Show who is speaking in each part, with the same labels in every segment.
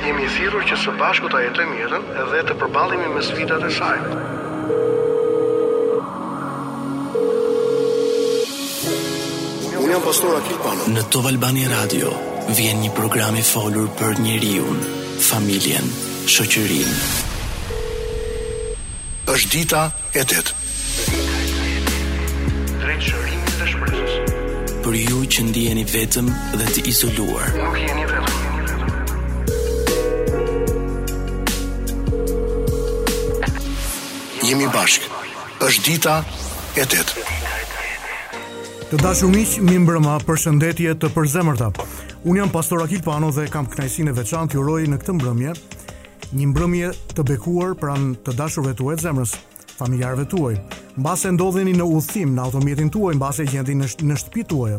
Speaker 1: Jemi thirrur që së bashku ta jetojmë jetën dhe të përballemi me sfidat e saj. Unë jam pastor Akil Pano.
Speaker 2: Në Top Albania Radio vjen një program i folur për njeriun, familjen, shoqërinë.
Speaker 1: Është dita e tetë. Drejt shërimit dhe shpresës.
Speaker 2: Për ju që ndiheni vetëm dhe të izoluar.
Speaker 1: Nuk jeni vetëm. Jemi bashkë. Është dita e tetë.
Speaker 3: Të dashur miq, mi mbrëma, përshëndetje të përzemërta. Unë jam pastor Akil Pano dhe kam kënaqësinë e veçantë t'ju uroj në këtë mbrëmje një mbrëmje të bekuar pranë të dashurve tuaj të zemrës. familjarëve tuaj, mbase ndodheni në udhëtim në automjetin tuaj, mbase gjendeni në, në shtëpi tuaj.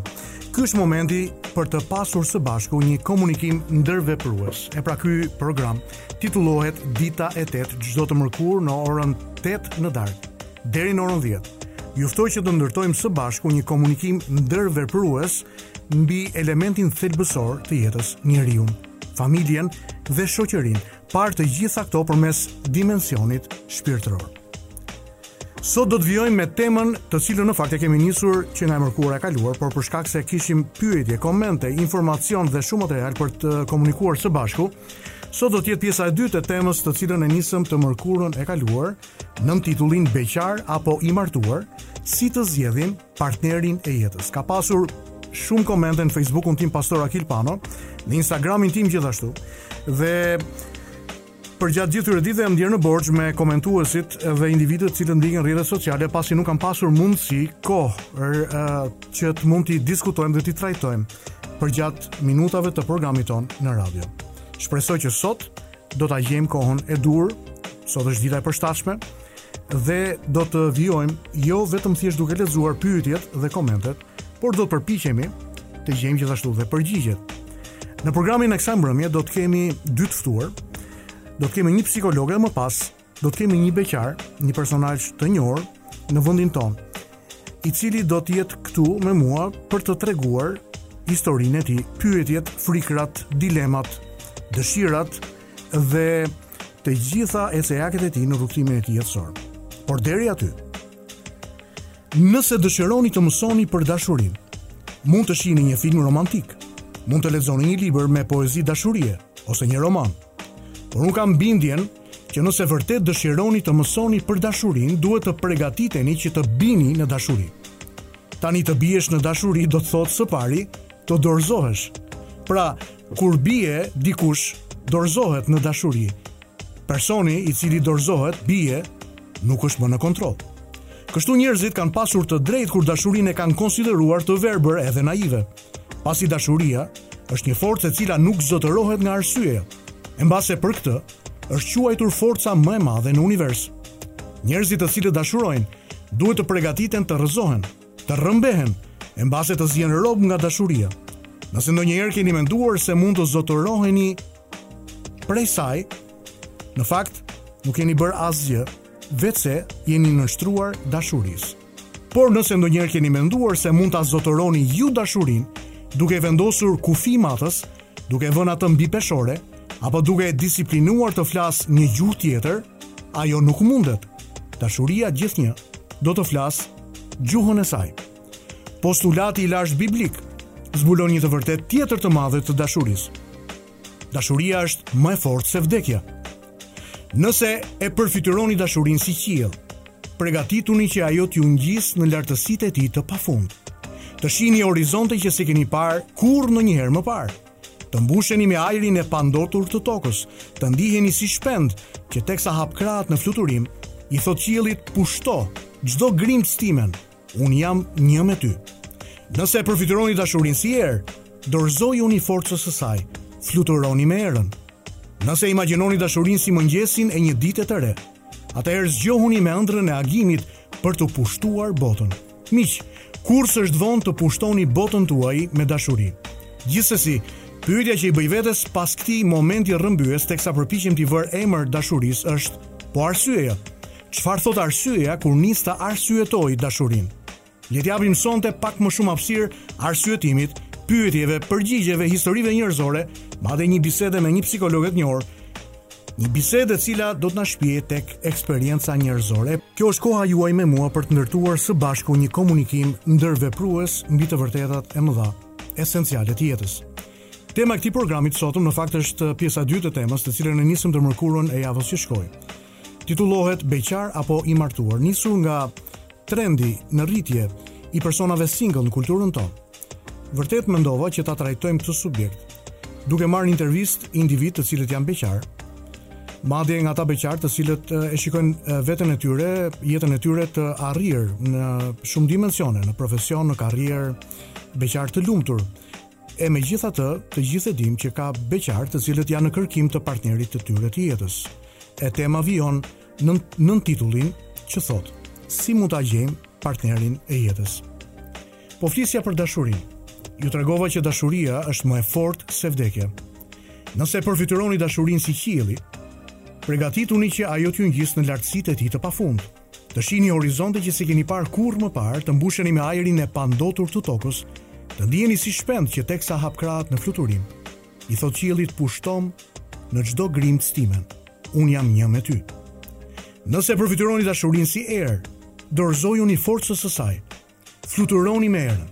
Speaker 3: Ky është momenti për të pasur së bashku një komunikim ndërveprues. E pra ky program titullohet Dita e 8 çdo të mërkurë në orën 8 në darkë deri në orën 10. Ju ftoj që të ndërtojmë së bashku një komunikim ndërveprues mbi elementin thelbësor të jetës njeriun, familjen dhe shoqërinë, parë të gjitha këto përmes dimensionit shpirtëror. Sot do të vijojmë me temën të cilën në fakt e kemi nisur që nga e mërkura e kaluar, por për shkak se kishim pyetje, komente, informacion dhe shumë material për të komunikuar së bashku, sot do të jetë pjesa e dytë e temës të cilën e nisëm të mërkurën e kaluar, nën titullin Beqar apo i martuar, si të zgjedhim partnerin e jetës. Ka pasur shumë komente në Facebookun tim Pastor Akil Pano, në Instagramin tim gjithashtu. Dhe përgjatë gjithë këtyre ditëve jam ndier në borxh me komentuesit dhe individët të cilët ndjekin rrjetet sociale pasi nuk kam pasur mundësi kohë që të mund t'i diskutojmë dhe t'i trajtojmë përgjatë minutave të programit tonë në radio. Shpresoj që sot Do ta gjejmë kohën e duhur, sot është dita e përshtatshme dhe do të vijojmë jo vetëm thjesht duke lexuar pyetjet dhe komentet, por do të përpiqemi të gjejmë gjithashtu dhe përgjigjet. Në programin e kësaj mbrëmje do të kemi dy të ftuar. Do të kemi një psikologe dhe më pas do të kemi një beqar, një personazh të njohur në vendin tonë, i cili do të jetë këtu me mua për të treguar historinë e tij, pyetjet, frikrat, dilemat, dëshirat dhe të gjitha ecejaket e tij në rrugëtimin e tij jetësor. Por deri aty, nëse dëshironi të mësoni për dashurinë, mund të shihni një film romantik, mund të lexoni një libër me poezi dashurie ose një roman. Por unë kam bindjen që nëse vërtet dëshironi të mësoni për dashurinë, duhet të pregatiteni që të bini në dashuri. Tani të biesh në dashuri do të thotë së pari të dorëzohesh. Pra, kur bie dikush, dorëzohet në dashuri. Personi i cili dorëzohet, bie, nuk është më në kontroll. Kështu njerëzit kanë pasur të drejtë kur dashurinë e kanë konsideruar të verbër edhe naive. Pasi dashuria është një forcë e cila nuk zotërohet nga arsyeja. E mbase për këtë, është quajtur forca më e madhe në univers. Njerëzit të cilët dashurojnë, duhet të pregatiten të rrëzohen, të rrëmbehen, e mbase të zihen rob nga dashuria. Nëse ndonjëherë keni menduar se mund të zotëroheni prej saj, në fakt nuk keni bërë asgjë, veçse jeni nënshtruar dashurisë. Por nëse ndonjëherë keni menduar se mund ta zotëroni ju dashurinë, duke vendosur kufij matës, duke vënë atë mbi peshore, apo duke e disiplinuar të flasë një gjuhë tjetër, ajo nuk mundet. Dashuria gjithnjë do të flasë gjuhën e saj. Postulati i lashtë biblik zbulon një të vërtetë tjetër të madhe të dashurisë. Dashuria është më e fortë se vdekja. Nëse e përfytyroni dashurinë si qiell, pregatituni që ajo t'ju ngjisë në lartësitë e tij të pafund. Të shihni horizonte që s'i keni parë kurrë ndonjëherë më parë. Të mbusheni me ajrin e pandotur të tokës, të ndiheni si shpend që teksa hap krahët në fluturim, i thotë qiellit pushto çdo grimcë timen, Unë jam një me ty. Nëse e përfytyroni dashurinë si erë, dorëzojuni forcës së saj, fluturoni me erën. Nëse imagjinoni dashurinë si mëngjesin e një dite të re, atëherë zgjohuni me ëndrrën e agimit për të pushtuar botën. Miq, kurrë s'është vonë të pushtoni botën tuaj me dashuri. Gjithsesi, pyetja që i bëj vetes pas këtij momenti rrëmbyes teksa përpiqem t'i vë emër dashurisë është po arsyeja. Çfarë thotë arsyeja kur nis ta arsyetojë dashurinë? Le t'i japim sonte pak më shumë hapësirë arsyetimit, pyetjeve, përgjigjeve, historive njerëzore, madje një bisede me një psikologe të njohur, një bisedë e cila do të na shpjerë tek eksperienca njerëzore. Kjo është koha juaj me mua për të ndërtuar së bashku një komunikim ndërveprues mbi të vërtetat e mëdha, esenciale të jetës. Tema e këtij programi të sotëm në fakt është pjesa e dytë e temës, të cilën e nisëm të mërkurën e javës që shkoi. Titullohet beqar apo i martuar, nisur nga trendi në rritje i personave single në kulturën tonë. Vërtet mendova që ta trajtojmë këtë subjekt duke marrë në intervistë individë të cilët janë beqarë, madje nga ata beqarë të cilët e shikojnë veten e tyre, jetën e tyre të arrirë në shumë dimensione, në profesion, në karrierë, beqarë të lumtur. E megjithatë, të gjithë e dimë që ka beqarë të cilët janë në kërkim të partnerit të tyre të jetës. E tema vijon nën, nën titullin që thotë, si mund ta gjejmë partnerin e jetës. Po flisja për dashurinë. Ju tregova që dashuria është më e fortë se vdekja. Nëse përfytyroni dashurinë si qielli, pregatituni që ajo t'ju ngjisë në lartësitë e tij të pafund. Të shihni horizonte që s'i keni parë kurrë më parë, të mbusheni me ajrin e pandotur të tokës, të ndiheni si shpend që teksa hap krahët në fluturim, i thotë qiellit pushtomë në çdo grimcë timen. Unë jam një me ty. Nëse përfytyroni dashurinë si erë, dorëzojuni forcës së saj. Fluturoni me erën.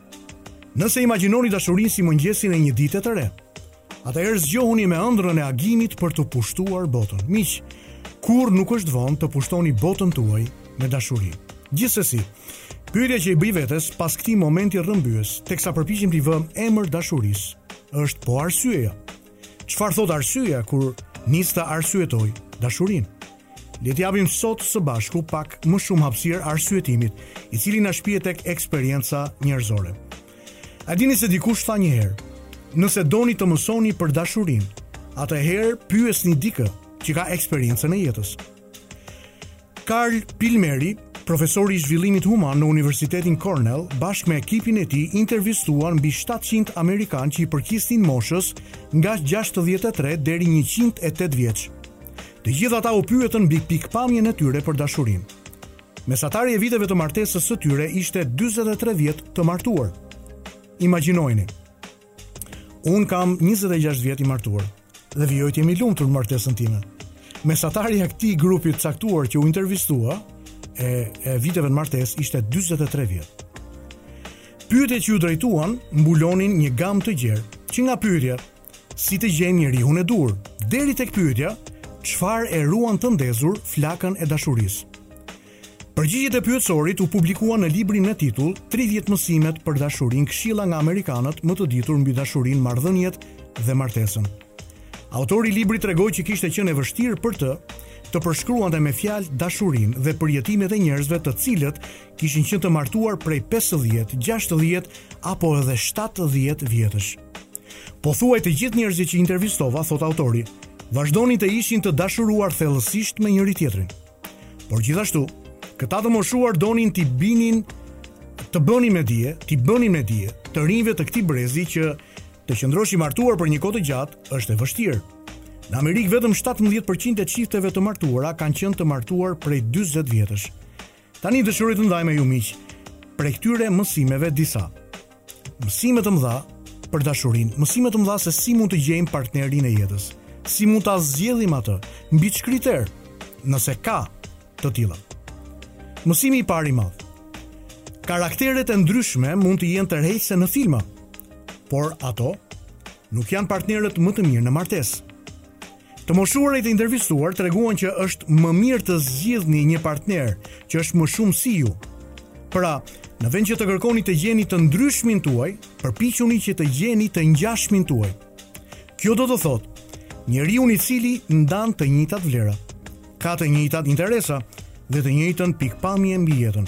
Speaker 3: Nëse imagjinoni dashurinë si mëngjesin e një dite të re, atëherë zgjohuni me ëndrrën e agimit për të pushtuar botën. Miq, kurrë nuk është vonë të pushtoni botën tuaj me dashuri. Gjithsesi, pyetja që i bëj vetes pas këtij momenti rrëmbyes, teksa përpiqemi t'i vëmë emër dashurisë, është po arsyeja Çfarë thotë arsyeja kur nis ta arsyetojë dashurinë? Le t'i japim sot së bashku pak më shumë hapësirë arsyetimit, i cili na shpie tek eksperienca njerëzore. A dini se dikush tha një herë, nëse doni të mësoni për dashurinë, atëherë pyesni dikë që ka eksperiencën e jetës. Karl Pilmeri, profesori i zhvillimit human në Universitetin Cornell, bashkë me ekipin e tij intervistuan mbi shtatëqind amerikanë që i përkisnin moshës nga gjashtëdhjetë e tre deri njëqind e tetë vjeç. Të gjithë ata u pyetën mbi pikëpamjen e tyre për dashurinë. Mesatarja e viteve të martesës së tyre ishte 43 vjet të martuar. Imagjinojeni, Unë kam 26 vjet i martuar dhe vijoj të jem i lumtur në martesën time. Mesatarja e këtij grupi të caktuar që u intervistua e, e viteve në martesë ishte 43 vjet. Pyetjet që iu drejtuan mbulonin një gamë të gjerë, që nga pyetja si të gjejmë njeriun e duhur, deri tek pyetja çfarë e ruan të ndezur flakën e dashurisë. Përgjigjet e pyetësorit u publikuan në librin me titull Tridhjetë mësimet për dashurinë, këshilla nga amerikanët më të ditur mbi dashurinë, marrëdhëniet dhe martesën. Autori i librit tregoi që kishte qenë e vështirë për të, të përshkruante me fjalë dashurinë dhe përjetimet e njerëzve të cilët kishin qenë të martuar prej 50, 60 apo edhe 70 vjetësh. Pothuaj të gjithë njerëzit që intervistova, thotë autori, vazhdonin të ishin të dashuruar thellësisht me njëri-tjetrin. Por gjithashtu, këta të moshuar donin t'i binin t'i bënin me dije, t'i bënin me dije të rinjve të këtij brezi që të qëndrosh i martuar për një kohë të gjatë është e vështirë. Në Amerikë vetëm 17% e çifteve të martuara kanë qenë të martuar prej 40 vjetësh. Tani dëshiroj të ndaj me ju miq prej këtyre mësimeve disa. Mësime të mëdha për dashurinë, mësime të mëdha se si mund të gjejmë partnerin e jetës, si mund ta zgjedhim atë, mbi ç'kritere, nëse ka të tilla. Mësimi i parë i madh. Karakteret e ndryshme mund të jenë tërheqëse në filma, por ato nuk janë partnerët më të mirë në martesë. Të moshuarit e intervistuar treguan që është më mirë të zgjidhni një partner që është më shumë si ju. Pra, në vend që të kërkoni të gjeni të ndryshmin tuaj, përpiquni që të gjeni të ngjashmin tuaj. Kjo do të thotë njeriun i cili ndan të njëjtat vlera, ka të njëjtat interesa dhe të njëjtën pikëpamje mbi jetën.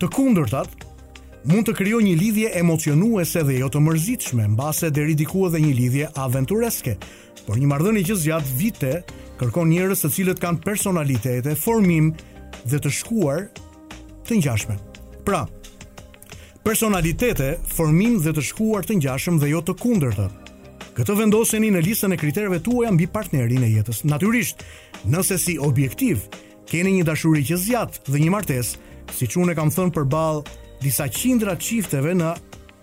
Speaker 3: Të kundërtat mund të krijojnë një lidhje emocionuese dhe jo të mërzitshme, mbase deri diku edhe një lidhje aventureske, Por një marrëdhënie që zgjat vite kërkon njerëz të cilët kanë personalitete, formim dhe të shkuar të ngjashme. Pra, personalitete, formim dhe të shkuar të ngjashme dhe jo të kundërta. Këtë vendoseni në listën e kritereve tuaja mbi partnerin e jetës. Natyrisht, nëse si objektiv Keni një dashuri që zgjat dhe një martesë, siç unë e kam thënë përballë disa qindra çifteve në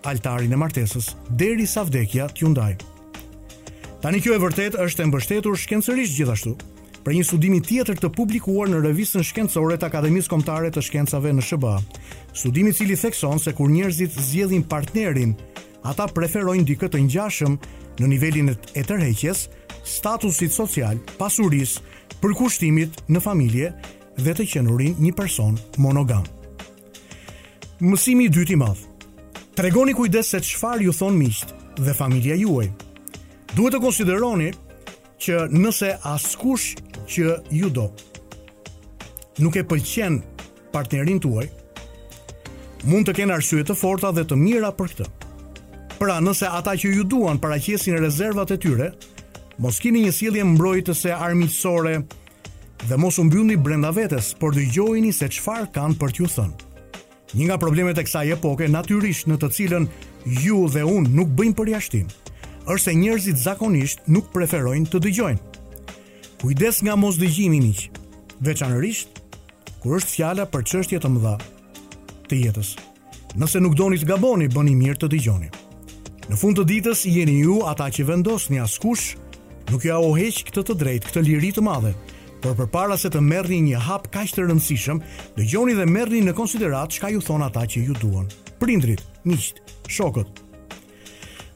Speaker 3: altarin e martesës, derisa vdekja t'ju ndajë. Tani kjo e vërtetë është e mbështetur shkencërisht gjithashtu, prej një studimi tjetër të publikuar në revistën shkencore të Akademisë Kombëtare të Shkencave në SHBA. Studim i cili thekson se kur njerëzit zgjedhin partnerin Ata preferojnë dikë të ngjashëm në nivelin e tërheqjes, statusit social, pasurisë, përkushtimit në familje dhe të qenurit një person monogam. Mësimi i dytë i madh. Tregoni kujdes se çfarë ju thonë miqtë dhe familja juaj. Duhet të konsideroni që nëse askush që ju do nuk e pëlqen partnerin tuaj, mund të kenë arsye të forta dhe të mira për këtë. Pra, nëse ata që ju duan paraqesin rezervat e tyre, mos kini një sjellje mbrojtëse armiqësore dhe mos u mbyllni brenda vetes, por dëgjojini se çfarë kanë për t'ju thënë. Një nga problemet e kësaj epoke, natyrisht në të cilën ju dhe unë nuk bëjmë përjashtim, është se njerëzit zakonisht nuk preferojnë të dëgjojnë. Kujdes nga mosdëgjimi miq, veçanërisht kur është fjala për çështje të mëdha të jetës. Nëse nuk doni të gaboni, bëni mirë të dëgjoni. Në fund të ditës jeni ju ata që vendosni askush nuk jua heq këtë të drejtë, këtë liri të madhe. Por përpara se të merrni një hap kaq të rëndësishëm, dëgjoni dhe merrni në konsideratë çka ju thonë ata që ju duan. Prindërit, miqtë, shokët.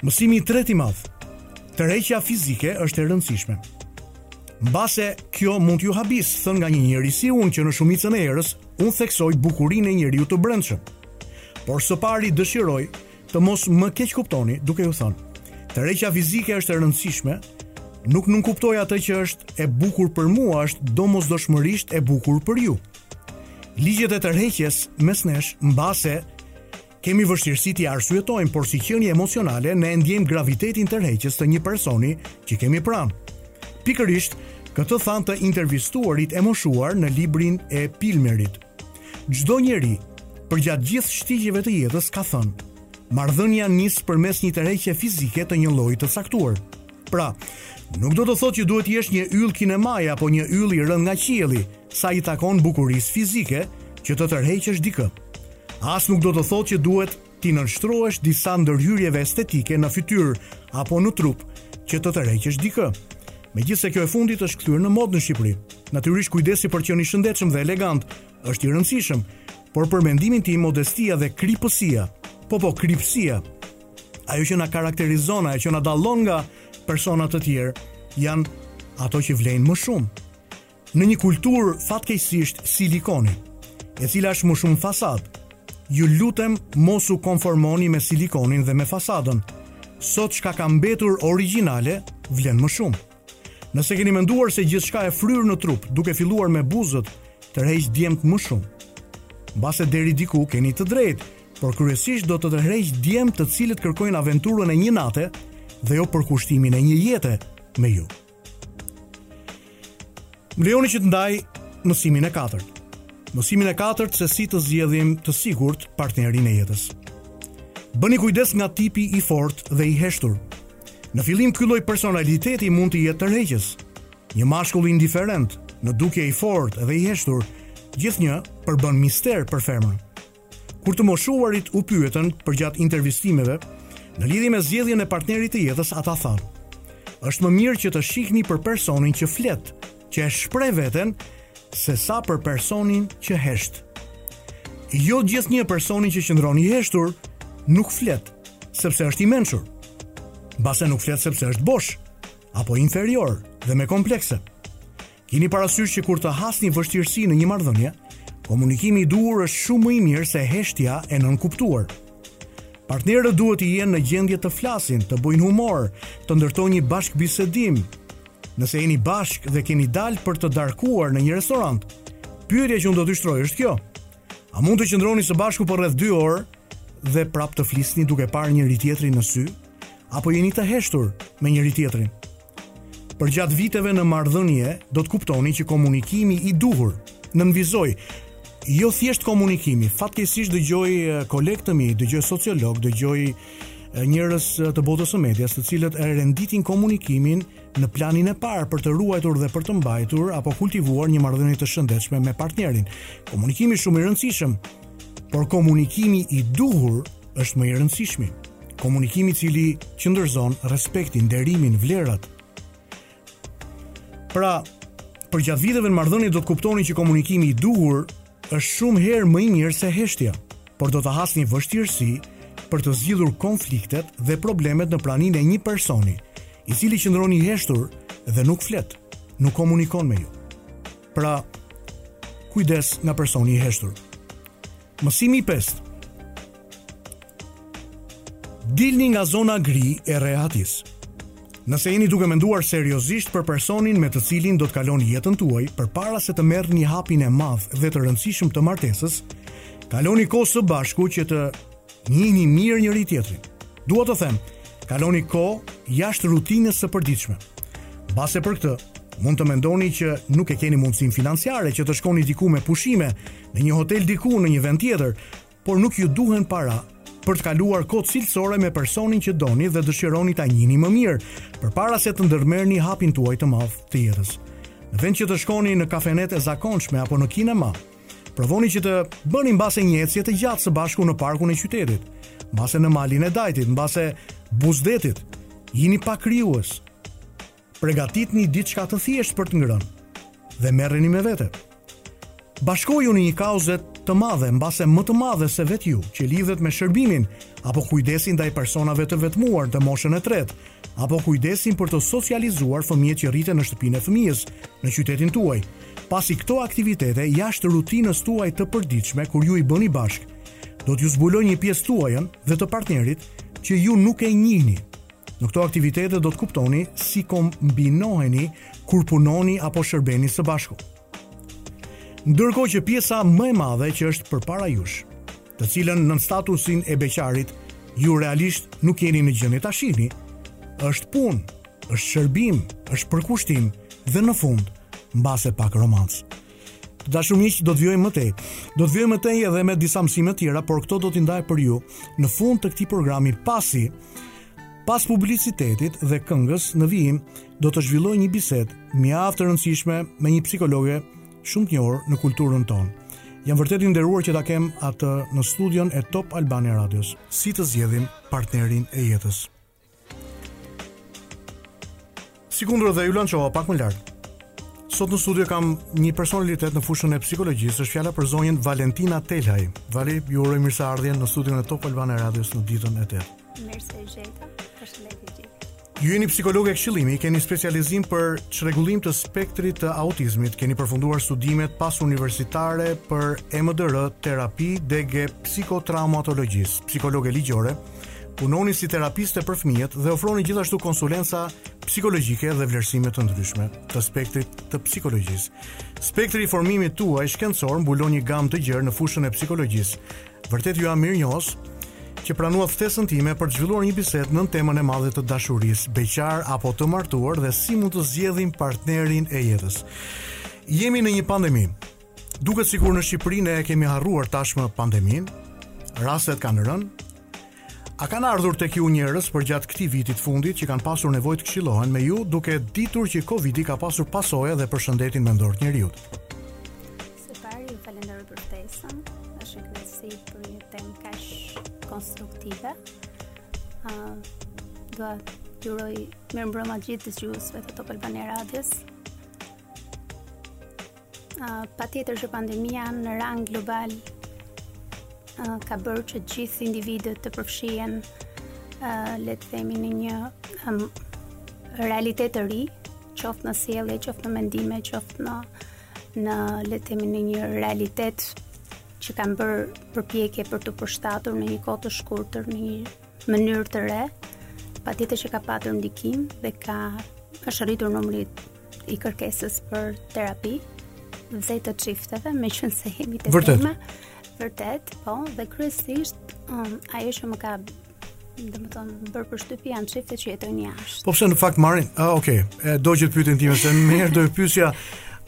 Speaker 3: Mësimi i tretë i madh. Tërheqja fizike është e rëndësishme. Mbase kjo mund t'ju habisë, thënë nga një njeri si unë që në shumicën e herës, unë theksoj bukurinë e njeriut të brendshëm. Por së pari dëshiroj të mos më keqkuptoni, duke ju thënë, tërheqja fizike është e rëndësishme, nuk nënkuptoj atë që është e bukur për mua, është domosdoshmërisht e bukur për ju. Ligjet e tërheqjes mes nesh mbase Kemi vështirësi t'i arsyetojmë, por si qenie emocionale ne e ndjejmë gravitetin tërheqës të një personi që kemi pranë. Pikërisht, këtë thanë të intervistuarit e moshuar në librin e Pilmerit. Çdo njeri, përgjatë gjithë shtigjeve të jetës, ka thënë, marrëdhënia nis përmes një tërheqje fizike të një lloji të caktuar. Pra, nuk do të thotë që duhet të jesh një yll kinemaje apo një yll i rënë nga qielli, sa i takon bukurisë fizike që të tërheqësh dikë. As nuk do të thotë që duhet t'i nënshtrohesh disa ndërhyrjeve estetike në fytyrë apo në trup që të tërheqësh dikë. Megjithëse kjo e fundit është kthyer në modë në Shqipëri. Natyrisht kujdesi për të qenë i shëndetshëm dhe elegant është i rëndësishëm, por për mendimin tim modestia dhe kripësia, po po kripësia, ajo që na karakterizon, ajo që na dallon nga persona të tjerë, janë ato që vlejnë më shumë. Në një kulturë fatkeqësisht silikoni, e cila është më shumë fasadë, ju lutem mos u konformoni me silikonin dhe me fasadën. Sot çka ka mbetur origjinale vlen më shumë. Nëse keni menduar se gjithçka e fryrë në trup, duke filluar me buzët, tërheq djemt më shumë. Mbase deri diku keni të drejtë, por kryesisht do të tërheqë djemt të cilët kërkojnë aventurën e një nate dhe jo përkushtimin e një jete me ju. Më lejoni që të ndaj mësimin e katërt. Mësimin e katërt se si të zgjedhim të sigurt partnerin e jetës. Bëni kujdes nga tipi i fortë dhe i heshtur. Në fillim ky lloj personaliteti mund të jetë tërheqës. Një mashkull indiferent, në dukje i fortë dhe i heshtur, gjithnjë përbën mister për femrën. Kur të moshuarit u pyetën përgjatë intervistimeve në lidhje me zgjedhjen e partnerit të jetës, ata thanë: "Është më mirë që të shihni për personin që flet, që e shpreh veten, sesa për personin që hesht. Jo gjithnjë personi që qëndron i heshtur nuk flet sepse është i mençur. Mbase nuk flet sepse është bosh apo inferior dhe me komplekse. Kini parasysh që kur të hasni vështirësi në një marrëdhënie, komunikimi i duhur është shumë më i mirë se heshtja e nënkuptuar. Partnerët duhet të jenë në gjendje të flasin, të bëjnë humor, të ndërtojnë një bashkëbisedim. Nëse jeni bashkë dhe keni dalë për të darkuar në një restorant, pyetja që unë do t'ju shtroj është kjo. A mund të qëndroni së bashku për rreth 2 orë dhe prap të flisni duke parë njëri tjetrin në sy? Apo jeni të heshtur me njëri tjetrin? Përgjatë viteve në marrëdhënie, do të kuptoni që komunikimi i duhur nënvizoj jo thjesht komunikimi. Fatkeqësisht dëgjoj kolegë të mi, dëgjoj sociologë, dëgjoj njerëz të botës së medias, të cilët e renditin komunikimin në planin e parë për të ruajtur dhe për të mbajtur apo kultivuar një marrëdhënie të shëndetshme me partnerin. Komunikimi shumë i rëndësishëm, por komunikimi i duhur është më i rëndësishmi. Komunikimi i cili qëndërzon respektin, nderimin, vlerat. Pra, përgjatë viteve në marrëdhënie do të kuptoni që komunikimi i duhur është shumë herë më i mirë se heshtja, por do të hasni vështirësi për të zgjidhur konfliktet dhe problemet në praninë e një personi, i cili qëndron i heshtur dhe nuk flet, nuk komunikon me ju. Pra, kujdes nga personi i heshtur. Mësimi i pestë. Dilni nga zona gri e rehatisë. Nëse jeni duke menduar seriozisht për personin me të cilin do të kaloni jetën tuaj, përpara se të merrni hapin e madh dhe të rëndësishëm të martesës, kaloni kohë së bashku që të njihni mirë njëri tjetrin. Dua të them, kaloni kohë jashtë rutinës së përditshme. Mbase për këtë, mund të mendoni që nuk e keni mundësinë financiare që të shkoni diku me pushime, në një hotel diku në një vend tjetër, por nuk ju duhen para për të kaluar kohë cilësore me personin që doni dhe dëshironi ta njihni më mirë, përpara se të ndërmerrni hapin tuaj të madh të jetës. Në vend që të shkoni në kafenet e zakonshme apo në kinema, provoni që të bëni mbase një ecje të gjatë së bashku në parkun e qytetit, mbase në malin e Dajtit, mbase buzë detit. Jini pak krijues. Pregatitni diçka të thjeshtë për të ngrënë dhe merreni me vete. Bashkojuni në një kauze të madhe, mbase më të madhe se vetë ju, që lidhet me shërbimin apo kujdesin ndaj personave të vetmuar të moshën e tretë, apo kujdesin për të socializuar fëmijët që rriten në shtëpinë e fëmijës në qytetin tuaj, pasi këto aktivitete jashtë rutinës tuaj të përditshme kur ju i bëni bashkë, do t'ju zbulojë një pjesë tuajën dhe të partnerit që ju nuk e njihni. Në këto aktivitete do të kuptoni si kombinoheni kur punoni apo shërbeni së bashku. Ndërkohë që pjesa më e madhe që është përpara jush, të cilën nën statusin e beqarit ju realisht nuk jeni në gjendje ta shihni, është punë, është shërbim, është përkushtim dhe në fund, mbase pak romancë. Dashur miq, do të vijoj më tej. Do të vijoj më tej edhe me disa mësime të tjera, por këto do t'i ndaj për ju në fund të këtij programi pasi pas publicitetit dhe këngës në vijim do të zhvilloj një bisedë mjaft të rëndësishme me një psikologe shumë të njohur në kulturën tonë. Jam vërtet i nderuar që ta kem atë në studion e Top Albania Radios. Si të zgjedhim partnerin e jetës? Sikundër dhe ju lançova pak më lart. Sot në studio kam një personalitet në fushën e psikologjisë, është fjala për zonjën Valentina Telhaj. Vali, ju uroj mirëseardhjen në studion e Top Albania Radios në ditën e tetë.
Speaker 4: Mirë se ju gjeta. Përshëndetje gjithë.
Speaker 3: Ju jeni psikologe këshillimi, keni specializim për çrregullim të spektrit të autizmit, keni përfunduar studimet pasuniversitare për EMDR terapi, degë e psikotraumatologjisë, psikologe ligjore, Punoni si terapiste për fëmijët dhe ofroni gjithashtu konsulenca psikologjike dhe vlerësime të ndryshme të spektrit të psikologjisë. Spektri i formimit tuaj shkencor mbulon një gamë të gjerë në fushën e psikologjisë. Vërtet ju jam mirënjohës që pranuat ftesën time për të zhvilluar një bisedë nën temën e madhe të dashurisë, beqar apo të martuar dhe si mund të zgjedhim partnerin e jetës. Jemi në një pandemi. Duket sikur në Shqipëri ne e kemi harruar tashmë pandeminë, rastet kanë rënë. A kanë ardhur tek ju njerëz përgjatë këtij viti të fundit që kanë pasur nevojë të këshillohen me ju, duke ditur që Covidi ka pasur pasoja dhe për shëndetin mendor të njeriut?
Speaker 4: Së pari ju falenderoj për ftesën, është një kënaqësi për një temë kaq konstruktive. Ëh, uh, do t'u uroj mirëmbrëma gjithë dëgjuesve të Top Albania Radios. Patjetër që pandemia në rang global ka bërë që gjithë individët të përfshihen le të themi në një realitet të ri, qoftë në sjellje, qoftë në mendime, qoftë në në le të themi në një realitet që kanë bërë përpjekje për t'u përshtatur në një kohë të shkurtër në një mënyrë të re, patjetër që ka patur ndikim dhe ka është rritur numri i kërkesës për terapi dhe të çifteve, meqenëse jemi te
Speaker 3: vërtet.
Speaker 4: tema. Vërtet, po, dhe kryesisht um, ajo që më ka dhe më ka bërë përshtypje janë çifte që jetojnë jashtë.
Speaker 3: Po përse në fakt marin, a, oke, okay. doli te pyetja ime, se menjëherë do e pyesja,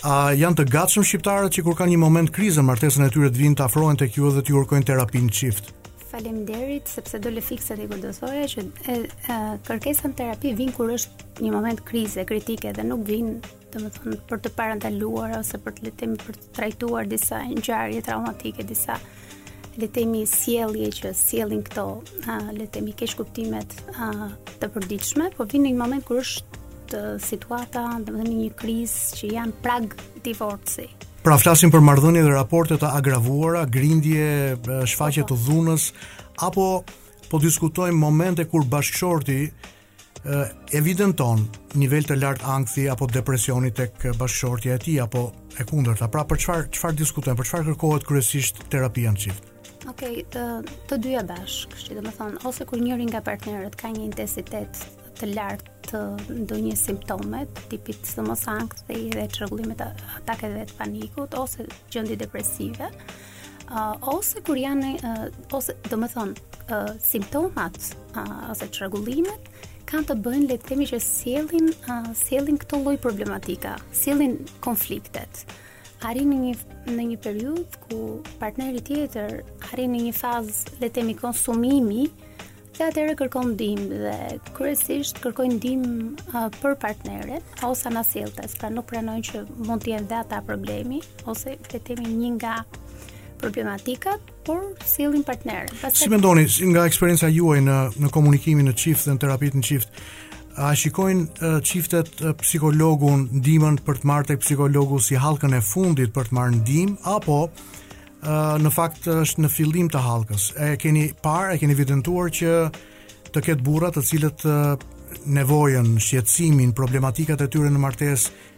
Speaker 3: a janë të gatshëm shqiptarët që kur kanë një moment krize në martesën e tyre të vijnë të afrohen tek ju dhe t'ju kërkojnë terapi në çift?
Speaker 4: Faleminderit sepse dole fiks aty ku do thoja që e, e, kërkesa në terapi vijn kur është një moment krize, kritike dhe nuk vijn, domethënë për të parandaluar ose për të le të themi për të trajtuar disa ngjarje traumatike, disa le të themi sjellje që sjellin këto, a, le të themi keqkuptimet a, të përditshme, po vijn në një moment kur është situata, domethënë një krizë që janë prag divorci.
Speaker 3: Pra flasim për marrëdhënie dhe raporte të agravuara, grindje, shfaqje të dhunës apo po diskutojmë momente kur bashkëshorti evidenton nivel të lartë ankthi apo depresioni tek bashkëshortja e tij apo e kundërta. Pra për çfarë çfarë diskutojmë, për çfarë kërkohet kryesisht terapia në çift?
Speaker 4: Okej, okay, të të dyja bashkë, që do të thotë ose kur njëri nga partnerët ka një intensitet të lartë të ndonjë simptome të tipit si mos ankthi dhe çrregullimet e atakeve të panikut ose gjendje depresive uh, ose kur janë uh, ose domethënë uh, simptomat uh, ose çrregullimet kanë të bëjnë le të themi që sjellin uh, sjellin këto lloj problematika, sjellin konfliktet. Arrin në një në një periudhë ku partneri tjetër arrin në një fazë le të themi konsumimi, Dhe atëherë kërkon ndihmë dhe kryesisht kërkojnë ndihmë për partneret ose anasjelltas, pra nuk pranojnë që mund të jenë dhe ata problemi ose le të themi një nga problematikat, por sjellin partnerin.
Speaker 3: Pastaj Si mendoni nga eksperienca juaj në në komunikimin në çift dhe në terapitë në çift? A shikojnë çiftet psikologun ndihmën për të marrë tek psikologu si hallkën e fundit për të marrë ndihmë apo në fakt është në fillim të hallkës. E keni parë, e keni evidentuar që të ketë burra të cilët nevojën, shqetësimin, problematikat e tyre në martesë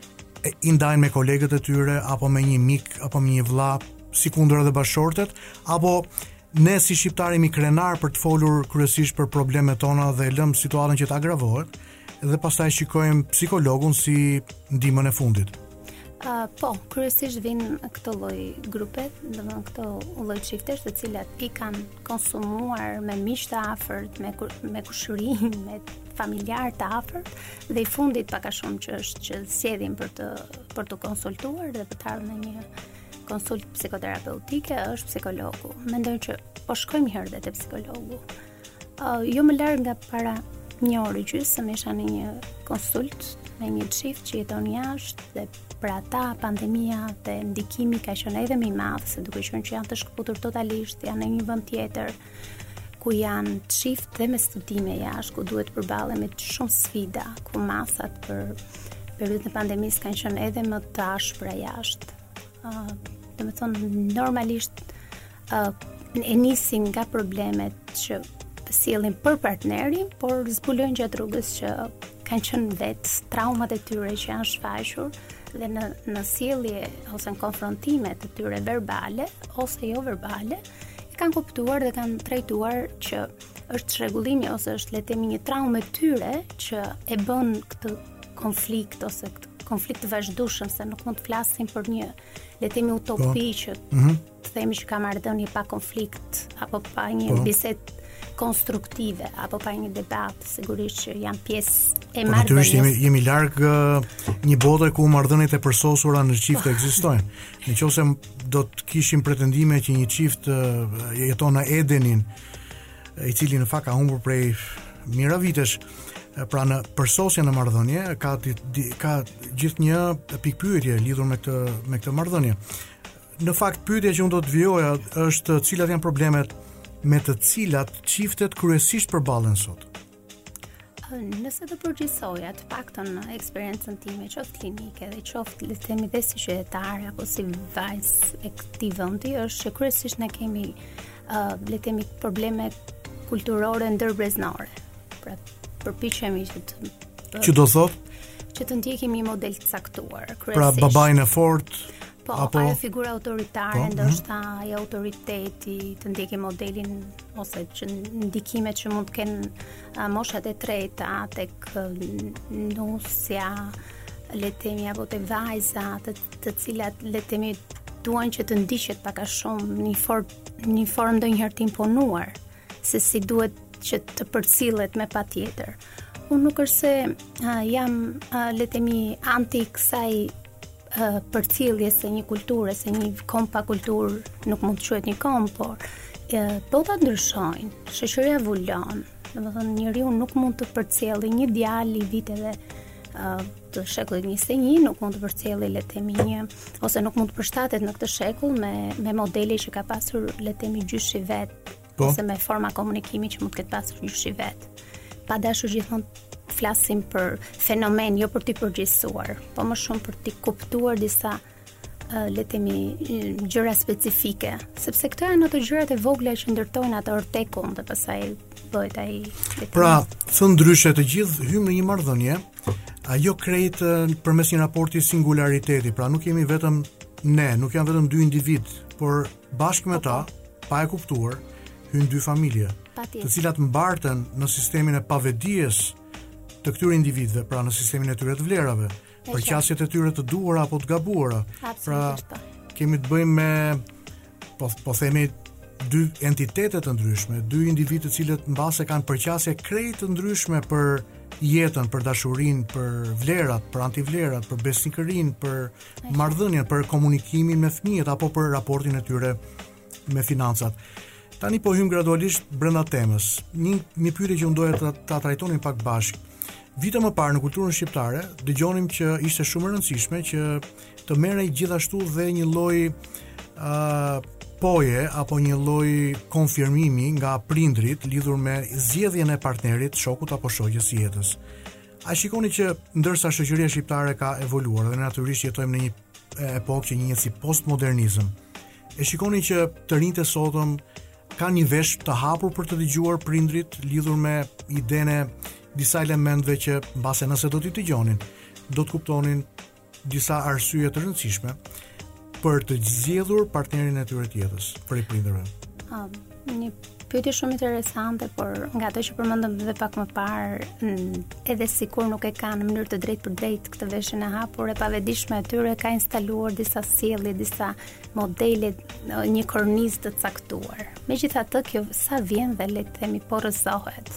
Speaker 3: i ndajnë me kolegët e tyre apo me një mik apo me një vëlla, sikundër edhe bashkëshortet, apo ne si shqiptarë jemi krenarë për të folur kryesisht për problemet tona dhe lëmë situatën që të agravohet, Dhe pastaj shikojmë psikologun si ndihmën e fundit.
Speaker 4: Uh, po, kryesisht vijnë këto lloj grupe, domethënë këto lloj çiftesh të cilat i kanë konsumuar me miq të afërt, me ku, me kushërinj, me familjarë të afërt dhe i fundit pak a shumë që është që zgjedhin për të për t'u konsultuar dhe për të ardhur në një konsult psikoterapeutike është psikologu. Mendojnë që po shkojmë njëherë edhe te psikologu. Uh, jo më larg nga para një orë e gjysmë isha në një konsult me një çift që jeton jashtë dhe për ata pandemia dhe ndikimi ka qenë edhe më i madh se duke qenë që janë të shkëputur totalisht, janë në një vend tjetër ku janë çift dhe me studime jashtë, ku duhet të përballen me shumë sfida, ku masat për periudhën e pandemisë kanë qenë edhe më të ashpra jashtë. Ëh, uh, domethënë normalisht uh, e nisin nga problemet që sjellin për partnerin, por zbulojnë gjatë rrugës që kanë qenë vetë traumat e tyre që janë shfaqur dhe në në sjellje ose në konfrontimet e tyre verbale ose jo verbale e kanë kuptuar dhe kanë trajtuar që është çrregullimi ose është le të themi një traumë e tyre që e bën këtë konflikt ose këtë konflikt të vazhdueshëm se nuk mund të flasim për një le të themi utopi
Speaker 3: po.
Speaker 4: që
Speaker 3: mm -hmm.
Speaker 4: të themi që ka marrëdhënie pa konflikt apo pa një
Speaker 3: po.
Speaker 4: bisedë konstruktive apo pa një debat, sigurisht që janë pjesë e
Speaker 3: po, marrëdhënies. Natyrisht jemi jemi larg një bote ku marrëdhëniet e përsosura në çift ekzistojnë. Në qoftë se do të kishim pretendime që një çift jeton në Edenin, i cili në fakt ka humbur prej mijëra vitesh, pra në përsosje në marrëdhënie ka di, ka gjithnjë pikëpyetje lidhur me këtë me këtë marrëdhënie. Në fakt pyetja që unë do të vijoja është cilat janë problemet me të cilat çiftet kryesisht përballen sot.
Speaker 4: Nëse do përgjithësoja të paktën në eksperiencën time qoftë klinike dhe qoftë le të themi dhe si qytetare apo si vajzë e këtij vendi është që kryesisht ne kemi uh, le të themi probleme kulturore ndërbreznore. Pra përpiqemi që të
Speaker 3: Që do të thotë?
Speaker 4: Që të ndjekim një model të caktuar kryesisht.
Speaker 3: Pra babain e fortë
Speaker 4: Po,
Speaker 3: apo
Speaker 4: ajo figura autoritare,
Speaker 3: po,
Speaker 4: ndoshta mm. ai autoriteti të ndjekim modelin ose që ndikimet që mund të kenë moshat e treta tek nusja le të themi apo te vajza të, të cilat le të themi duan që të ndiqet pak a shumë një formë një formë ndonjëherë të imponuar se si duhet që të përcillet me patjetër. Unë nuk është se uh, jam uh, le të themi anti kësaj përcjelljes së një kulture, se një komb pa kulturë nuk mund të quhet një komb, por bota ndryshon, shoqëria evoluon. Domethënë njeriu nuk mund të përcjellë një djalë i viteve të shekullit 21 nuk mund të përcjellë le të themi një ose nuk mund të përshtatet në këtë shekull me me modele që ka pasur le të themi gjyshi vet.
Speaker 3: Po.
Speaker 4: Ose me forma komunikimi që mund të ketë pasur gjyshi i vet. Pa dashur gjithmonë të flasim për fenomen, jo për t'i përgjithësuar, po më shumë për t'i kuptuar disa le të themi gjëra specifike, sepse këto janë ato gjërat e vogla që ndërtojnë atë ortekun dhe pastaj bëhet ai.
Speaker 3: Pra, thënë ndryshe të gjithë hyjmë në një marrëdhënie, ajo krejt përmes një raporti singulariteti, pra nuk jemi vetëm ne, nuk janë vetëm dy individë, por Bashkë me ta, pa e kuptuar, hyjnë dy familje, të cilat mbarten në sistemin e pavetëdijes të këtyre individëve, pra në sistemin e tyre të vlerave, përqasjet e tyre të duhura apo të gabuara. Pra,
Speaker 4: po.
Speaker 3: kemi të bëjmë me po po themi dy entitete të ndryshme, dy individë të cilët mbase kanë përqasje krejt të ndryshme për jetën, për dashurinë, për vlerat, për antivlerat, për besnikërinë, për marrëdhënien për komunikimin me fëmijët apo për raportin e tyre me financat. Tani po hyjmë gradualisht brenda temës. Një, një pyetje që unë doja ta, ta trajtonim pak bashkë. Vite më parë në kulturën shqiptare, dëgjonim që ishte shumë e rëndësishme që të merrej gjithashtu dhe një lloj ë uh, poje apo një lloj konfirmimi nga prindërit lidhur me zgjedhjen e partnerit, shokut apo shoqes së jetës. A e shikoni që ndërsa shoqëria shqiptare ka evoluar dhe natyrisht jetojmë në një epokë që njihet si postmodernizëm. E shikoni që të rinjtë e sotëm kanë një vesh të hapur për të dëgjuar prindërit lidhur me idenë e disa elementeve që mbase nëse do t'i dëgjonin, do të kuptonin disa arsye të rëndësishme për të zgjedhur partnerin e tyre të jetës prej prindërve.
Speaker 4: Ah, një pyetje shumë interesante, por nga ato që përmendëm edhe pak më parë, mm, edhe sikur nuk e kanë në mënyrë të drejtpërdrejtë këtë veshin e hapur, e pavetëdijshmja e tyre ka instaluar disa sjellje, disa modele, një kornizë të caktuar. Megjithatë, kjo sa vjen dhe le të themi po rrëzohet.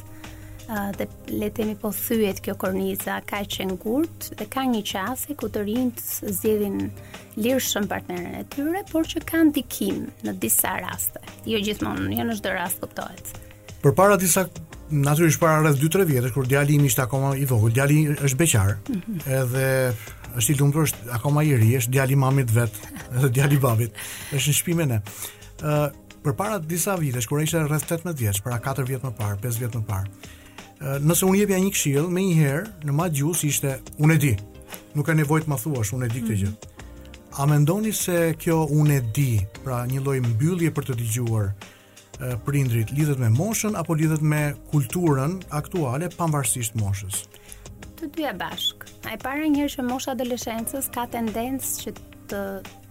Speaker 4: Ah, dhe le të themi po thyhet kjo korniza kaq e ngurtë dhe ka një qasje ku të rinjtë zgjedhin lirshëm partnerin e tyre, por që ka ndikim në disa raste. Jo gjithmonë, jo në çdo rast kuptohet.
Speaker 3: Përpara disa natyrisht para rreth 2-3 vitesh kur djali im ishte akoma i vogël, djali është beqar. Mm -hmm. Edhe është i lumtur, është akoma i ri, është djali i mamit të vet, edhe djali i babit. Është në shpi me ne. ë uh, përpara disa vitesh kur ai ishte rreth 18 vjeç, pra 4 vjet më parë, 5 vjet më parë. ë nëse unë jepja një këshillë, menjëherë në majë të gjuhës ishte unë e di. Nuk ka nevojë të ma thuash, unë e di këtë gjë. Mhm. A mendoni se kjo unë e di, pra një lloj mbyllje për të dëgjuar prindërit lidhet me moshën apo lidhet me kulturën aktuale pavarësisht moshës?
Speaker 4: Të dyja bashkë. E para njëherë që mosha e adoleshencës ka tendencë që të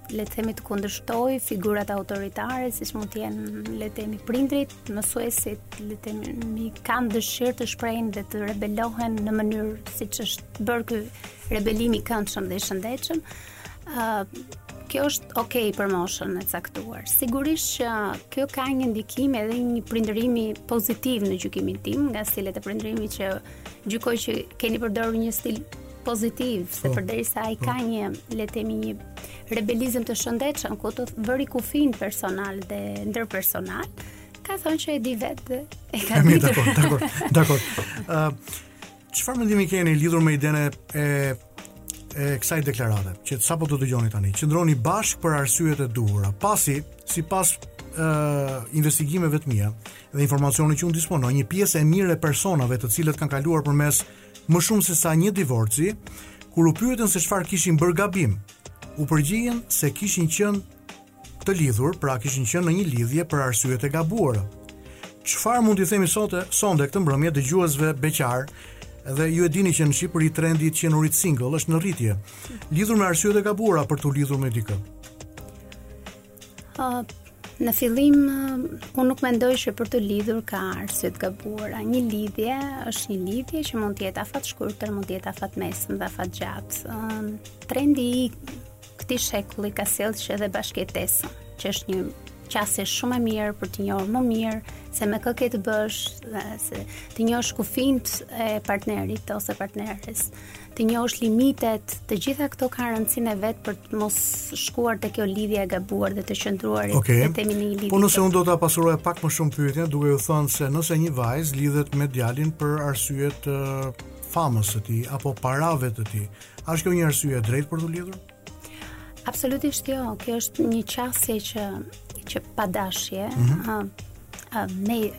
Speaker 4: le të themi të kundërshtojë figurat autoritare siç mund të jenë le të themi prindërit, mësuesit, le të themi kanë dëshirë të shprehen dhe të rebelohen në mënyrë siç është bërë ky rebelim i këndshëm dhe i shëndetshëm. ë uh, Kjo është ok për moshën e caktuar. Sigurisht që kjo ka një ndikim edhe një prindërimi pozitiv në gjykimin tim, nga stilet e prindërimit që gjykoj që keni përdorur një stil pozitiv, se
Speaker 3: po.
Speaker 4: përderisa ai ka po. një, le të themi një rebelizëm të shëndetshëm, ku të vëri kufin personal dhe ndërpersonal, ka thënë që e di vetë e ka di.
Speaker 3: Dakor, dakor, dakor. Ë çfarë mendimi keni lidhur me idenë e e kësaj deklarate, që sapo do të dëgjoni tani, qëndroni bashkë për arsyet e duhura, pasi sipas uh, investigimeve të mia dhe informacionit që unë disponoj, një pjesë e mirë e personave të cilët kanë kaluar përmes Më shumë se sa një divorci, kur u pyetën se çfarë kishin bërë gabim, u përgjigjën se kishin qenë të lidhur, pra kishin qenë në një lidhje për arsyet e gabuara. Çfarë mund t'i themi sot sonte këtë mbrëmje dëgjuesve beqar? Dhe ju e dini që në Shqipëri trendi i qenurit single është në rritje. Lidhur me arsyet e gabuara për t'u lidhur me dikë.
Speaker 4: Uh, në fillim uh, unë nuk mendoj se për t'u lidhur ka arsye të gabuara. Një lidhje është një lidhje që mund të jetë afat shkurtër, mund të jetë afat mesëm dhe afat gjatë. Uh, trendi i këtij shekulli ka sjellë që edhe bashkëjetesën, që është një qasje shumë e mirë për të njohur më mirë se me kë ke të bësh dhe se të njohësh kufijtë e partnerit ose partneres. të njohësh limitet, të gjitha këto kanë rëndësinë e vet për të mos shkuar te kjo lidhje e gabuar dhe të qëndruar
Speaker 3: okay.
Speaker 4: le të themi në një lidhje.
Speaker 3: Po nëse unë do ta pasuroja pak më shumë pyetjen, duke ju thënë se nëse një vajzë lidhet me djalin për arsye të famës së tij apo parave të tij, a është kjo një arsye e drejtë për t'u lidhur?
Speaker 4: Absolutisht jo, kjo është një qasje që që pa dashje,
Speaker 3: mm
Speaker 4: -hmm. uh, uh, me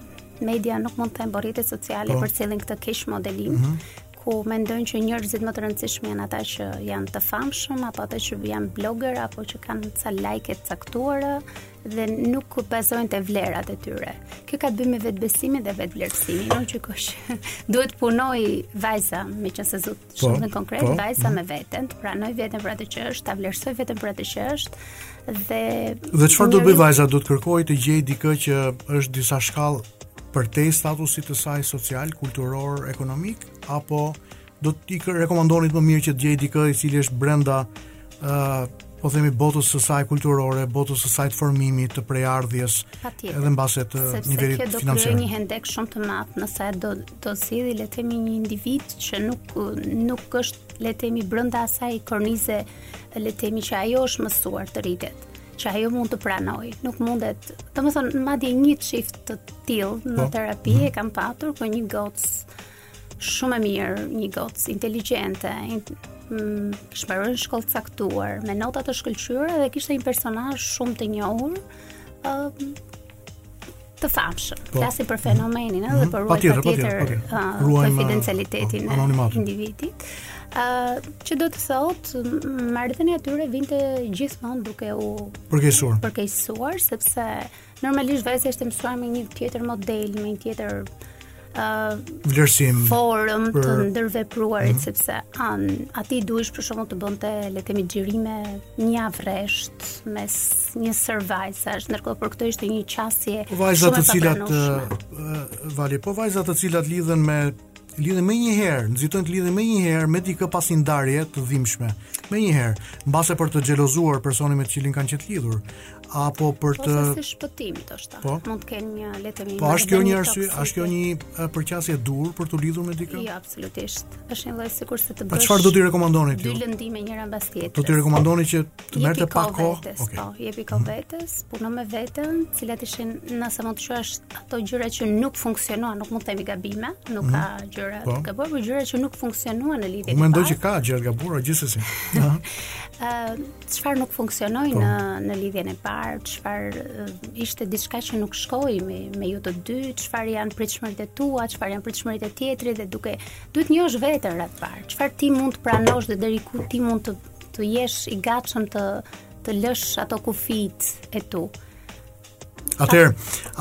Speaker 4: media nuk mund të them po rrjetet sociale
Speaker 3: po.
Speaker 4: përcjellin këtë keq modelim. Mm -hmm ku mendojnë që njerëzit më të rëndësishëm janë ata që janë të famshëm apo ata që janë blogger apo që kanë ca like të caktuara dhe nuk bazohen te vlerat e tyre. Kjo ka të bëjë me vetëbesimin dhe vetëvlerësimin, gjë që duhet të punoj vajza, meqenëse e solle
Speaker 3: po,
Speaker 4: shumë po, konkret,
Speaker 3: po,
Speaker 4: vajza me veten, të pranoj veten për atë që është, ta vlerësoj veten për atë që është Dhe
Speaker 3: Dhe çfarë do bëj vajza, do të kërkoj të gjej dikë që është disa shkallë përtej statusit të saj social, kulturor, ekonomik apo do t'i rekomandonit më mirë që të gjej dikë i cili është brenda ë uh, po themi botës së saj kulturore, botës së saj të formimit, të prejardhjes, edhe mbase të nivelit
Speaker 4: financiar. Sepse do
Speaker 3: të
Speaker 4: një hendek shumë të madh nëse do të sjellë le të themi një individ që nuk nuk është le të themi brenda asaj kornize uh, le të themi që ajo është mësuar të rritet, që ajo mund të pranojë. Nuk mundet, domethënë madje një çift të tillë në
Speaker 3: po.
Speaker 4: terapi e kam patur ku një gocë shumë e mirë, një gocë inteligjente, mm, kish mbaruar një shkollë të caktuar, me nota të shkëlqyera dhe kishte një personazh shumë të njohur. Ëm të famshëm.
Speaker 3: Po.
Speaker 4: Flasim për fenomenin edhe mhm. për
Speaker 3: ruajtjet
Speaker 4: e
Speaker 3: konfidencialitetit
Speaker 4: e individit. ë që do të thotë marrëdhënia e tyre vinte gjithmonë duke u
Speaker 3: përkeqësuar.
Speaker 4: Përkeqësuar sepse normalisht vajza ishte mësuar me një tjetër model, me një tjetër uh,
Speaker 3: vlerësim
Speaker 4: formë
Speaker 3: për... të
Speaker 4: ndërvepruarit, mm -hmm. sepse aty duhej për shkakun të bënte le të themi xhirime një avrresht mes një sërë vajzash, ndërkohë për këtë ishte një qasje
Speaker 3: po vajzat të cilat, Vali, po vajzat të cilat lidhen me lidhen menjëherë, nxitojnë të lidhen menjëherë me dikë pas një ndarjeje të dhimbshme. Menjëherë, mbase për të xhelozuar personin me të cilin kanë qenë lidhur apo për të
Speaker 4: ose si shpëtim të shta.
Speaker 3: Po?
Speaker 4: Mund të kenë një le të themi një.
Speaker 3: Po është kjo një arsye, është kjo një përqasje e duhur për t'u lidhur me dikë?
Speaker 4: Jo, absolutisht. Është një lloj sikur se të bësh.
Speaker 3: Po çfarë do t'i rekomandoni ti?
Speaker 4: Dy lëndime njëra mbas tjetrës.
Speaker 3: Do t'i rekomandoni që Të merrte pak
Speaker 4: kohë.
Speaker 3: Okej. Okay.
Speaker 4: Po, jepi kohë mhm. vetes, puno me veten, cilat ishin nëse mund të thuash ato gjëra që nuk funksionuan, nuk mund të themi gabime, nuk ka mhm. gjëra
Speaker 3: po.
Speaker 4: të gabuara, por gjëra që nuk funksionuan në lidhje.
Speaker 3: Unë mendoj që ka gjëra të gabuara gjithsesi. Ëh,
Speaker 4: çfarë nuk funksionoi
Speaker 3: po.
Speaker 4: në në lidhjen e parë, çfarë ishte diçka që nuk shkoi me me ju të dy, çfarë janë pritshmëritë e tua, çfarë janë pritshmëritë e tjetrit dhe duke duhet të njohësh veten radhë të parë. Çfarë ti mund të pranosh dhe deri ku ti mund të Të jesh i gatshëm të të lësh ato kufijt e tu.
Speaker 3: Atëherë,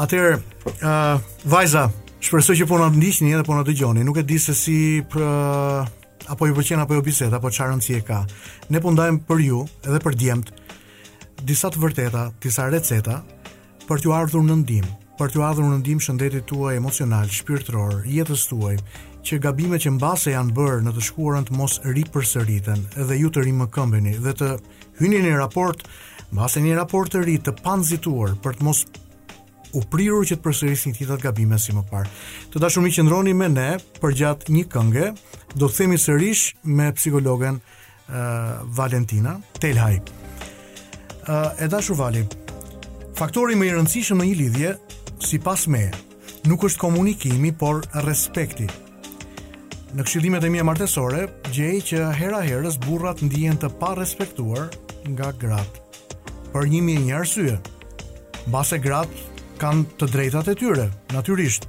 Speaker 3: atëherë, ë uh, vajza, shpresoj që po na ndiqni edhe po na dëgjoni. Nuk e di se si për uh, apo ju pëlqen apo jo biseda apo çfarë rëndësie ka. Ne po ndajmë për ju edhe për djemt disa të vërteta, disa receta Për t'ju ardhur në ndihmë, për t'i ardhur në ndihmë shëndetit tuaj emocional, shpirtëror, jetës tuaj, që gabimet që mbase janë bërë në të shkuarën të mos ripërsëriten dhe ju të rimëkëmbeni dhe të hyni në raport, mbase një raport të ri të panxituar për të mos u prirur që të përsërisni të njëjtat gabime si më parë. Të dashur miq, qëndroni me ne përgjatë një kënge, do të kthehemi sërish me psikologen Valentina Telhaj. E dashur Vali, faktori më i rëndësishëm në një lidhje, sipas meje, nuk është komunikimi, por respekti. Në këshillimet e mia martesore, gjej që hera herës burrat ndihen të parespektuar nga gratë. Për një mijë një arsye. Mbase gratë kanë të drejtat e tyre, natyrisht.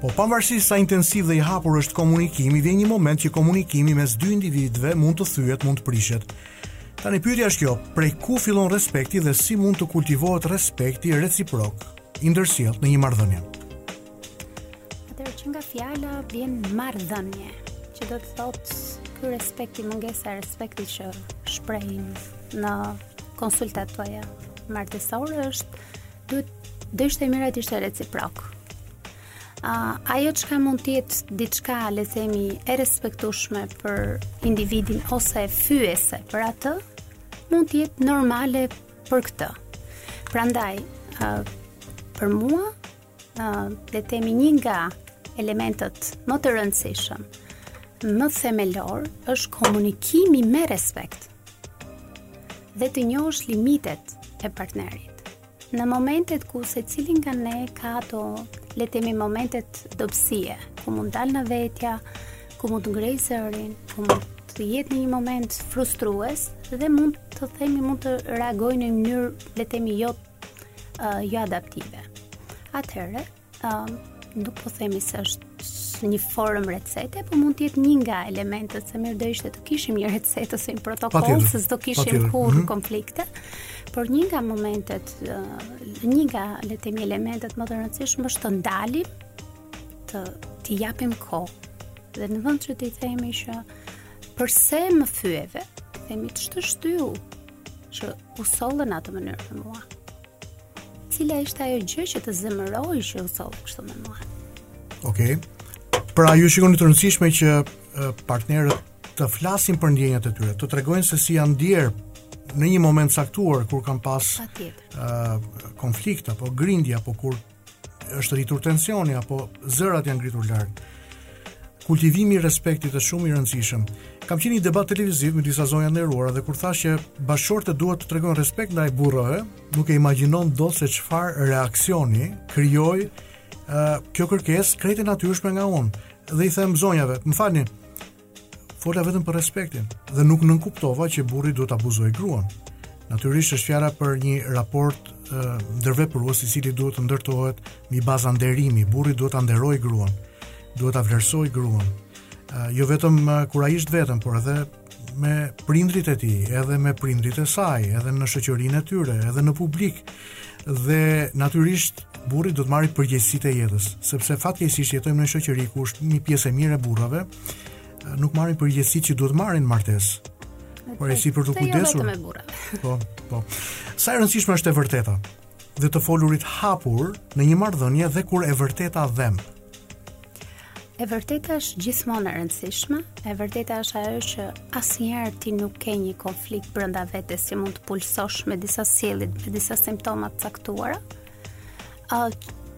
Speaker 3: Po pavarësisht sa intensiv dhe i hapur është komunikimi, vjen një moment që komunikimi mes dy individëve mund të thyhet, mund të prishet. Tani pyetja është kjo, prej ku fillon respekti dhe si mund të kultivohet respekti reciprok i ndërsjellë në një marrëdhënie?
Speaker 4: Atëherë që nga fjala vjen marrëdhënie, që do të thotë ky respekt a mungesa e respektit që shprehin në konsultat tuaja martesore është duhet do ishte mirë të ishte reciprok. A, ajo çka mund të jetë diçka, le themi, e respektushme për individin ose fyese për atë, mund të jetë normale për këtë. Prandaj, për mua, le të themi një nga elementët më të rëndësishëm, më themelor është komunikimi me respekt. Dhe të njohësh limitet e partnerit. Në momentet ku secili nga ne ka ato, le të themi momente dobësie, ku mund të dalë nga vetja, ku mund të ngrejë zërin, ku mund të jetë në një moment frustrues dhe mund të themi mund të reagojë në një mënyrë le të themi jo uh, jo adaptive. Atëherë, um, nuk po themi se është një formë recete, po mund të jetë një nga elementët se mirë do ishte të kishim një recetë ose një protokoll se s'do kishim kurrë
Speaker 3: mm -hmm.
Speaker 4: konflikte. Por një nga momentet, një nga le të themi elementët më të rëndësishëm është të ndalim, t'i japim kohë. Dhe në vend që t'i themi që përse më fyeve, t'i themi ç'të shtyu, që u solle në atë mënyrë me mua. Cila ishte ajo gjë që të zemëroi që u solle kështu me mua?
Speaker 3: Okej. Pra ju shikoni të rëndësishme që partnerët të flasin për ndjenjat e tyre, të tregojnë se si janë ndier në një moment të caktuar kur kanë pas ë uh, konflikt apo grindje apo kur është rritur tensioni apo zërat janë ngritur lart. Kultivimi i respektit është shumë i rëndësishëm. Kam qenë në një debat televiziv me disa zonja të nderuara dhe kur thashë që bashkëshortet duhet të tregojnë respekt ndaj burrave, nuk e imagjinon dot se çfarë reaksioni krijoi uh, kjo kërkesë krejt e natyrshme nga unë. Dhe i them zonjave, më falni, Fola vetëm për respektin dhe nuk nënkuptova që burri duhet ta abuzojë gruan. Natyrisht është fjala për një raport ndërveprues i cili duhet të ndërtohet mbi baza nderimi. Burri duhet ta nderojë gruan, duhet ta vlerësojë gruan. Jo vetëm kur ai është vetëm, por edhe me prindërit e tij, edhe me prindërit e saj, edhe në shoqërinë e tyre, edhe në publik. Dhe natyrisht burri do të marrë përgjegjësitë e jetës, sepse fatkeqësisht jetojmë në një shoqëri ku është një pjesë e mirë e burrave nuk marrin përgjegjësitë që duhet të marrin në martesë. Por e si për
Speaker 4: t'u
Speaker 3: kujdesur. Po, po. Sa e rëndësishme është e vërteta dhe të folurit hapur në një marrëdhënie dhe kur e vërteta dhemb.
Speaker 4: E vërteta është gjithmonë e rëndësishme, e vërteta është ajo që asnjëherë ti nuk ke një konflikt brenda vetes që mund të pulsosh me disa sjellje, me disa simptoma të caktuara. Ë,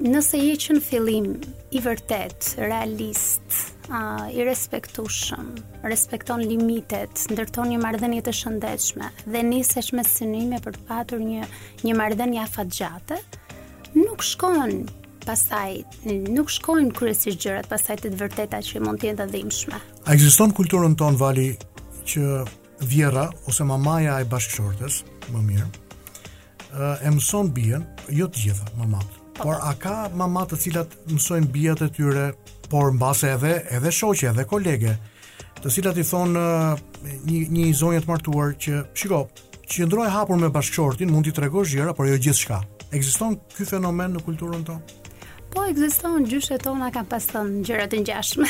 Speaker 4: nëse je që në fillim i vërtetë, realist, ë, i respektueshëm, respekton limitet, ndërton një marrëdhënie të shëndetshme dhe nisesh me synime për të patur një një marrëdhënie afatgjate, nuk shkon pastaj nuk shkojnë kryesisht gjërat pastaj te të vërteta që mund të jenë të dhimbshme.
Speaker 3: A ekziston kulturën tonë vallë që vjehrra ose mamaja e bashkëshortes, më mirë, e mëson bijën, jo të gjitha mamat. Po. Por a ka mama të cilat mësojnë bijat e tyre, por mbase edhe edhe shoqe, edhe kolege, të cilat i thonë një një zonje të martuar që shiko, qëndro e hapur me bashkëshortin, mund t'i tregosh gjëra, por jo gjithçka. Ekziston ky fenomen në kulturën tonë?
Speaker 4: Po ekziston gjyshet tona kanë pas thënë gjëra të ngjashme.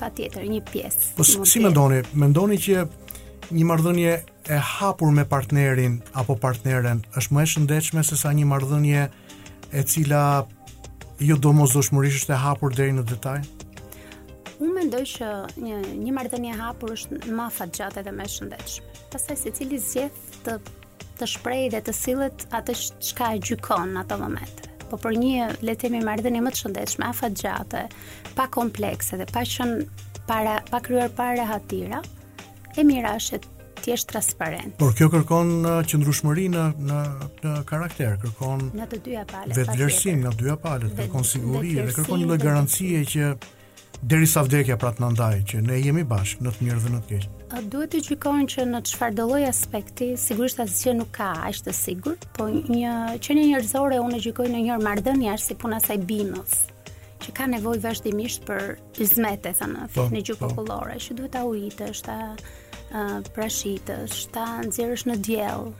Speaker 4: Patjetër, një pjesë.
Speaker 3: Po si mendoni? Mendoni që një marrëdhënie e hapur me partnerin apo partneren është më e shëndetshme sesa një marrëdhënie e cila jo domosdoshmërisht është e hapur deri në detaj?
Speaker 4: Unë mendoj që një një marrëdhënie e hapur është më afatgjate dhe më e shëndetshme. Pastaj secili zgjedh të të shprehë dhe të sillet atë çka e gjykon në ato momente. Po për një le të themi marrëdhënie më të shëndetshme, afatgjate, pa komplekse dhe pa qenë para pa krijuar para hatira, E mira është të jesh transparent.
Speaker 3: Por kjo kërkon uh, qëndrueshmëri në në në karakter, kërkon
Speaker 4: në të dyja palët. Vetëvlerësim
Speaker 3: nga të dyja palët, kërkon siguri dhe kërkon një lloj garancie që derisa vdekja pra të na ndajë që ne jemi bashkë në të mirë dhe në të keq.
Speaker 4: A duhet të gjykojnë që në çfarëdo lloj aspekti, sigurisht asgjë nuk ka aq të sigurt, po një qenie njerëzore unë gjykoj në një marrëdhënie është si puna e asaj bimës që ka nevojë vazhdimisht për hyzmet e thënë,
Speaker 3: po,
Speaker 4: në gjuhë
Speaker 3: po.
Speaker 4: popullore, që duhet ta ujitësh, ta uh, prashitësh, ta nxjerrësh në diell.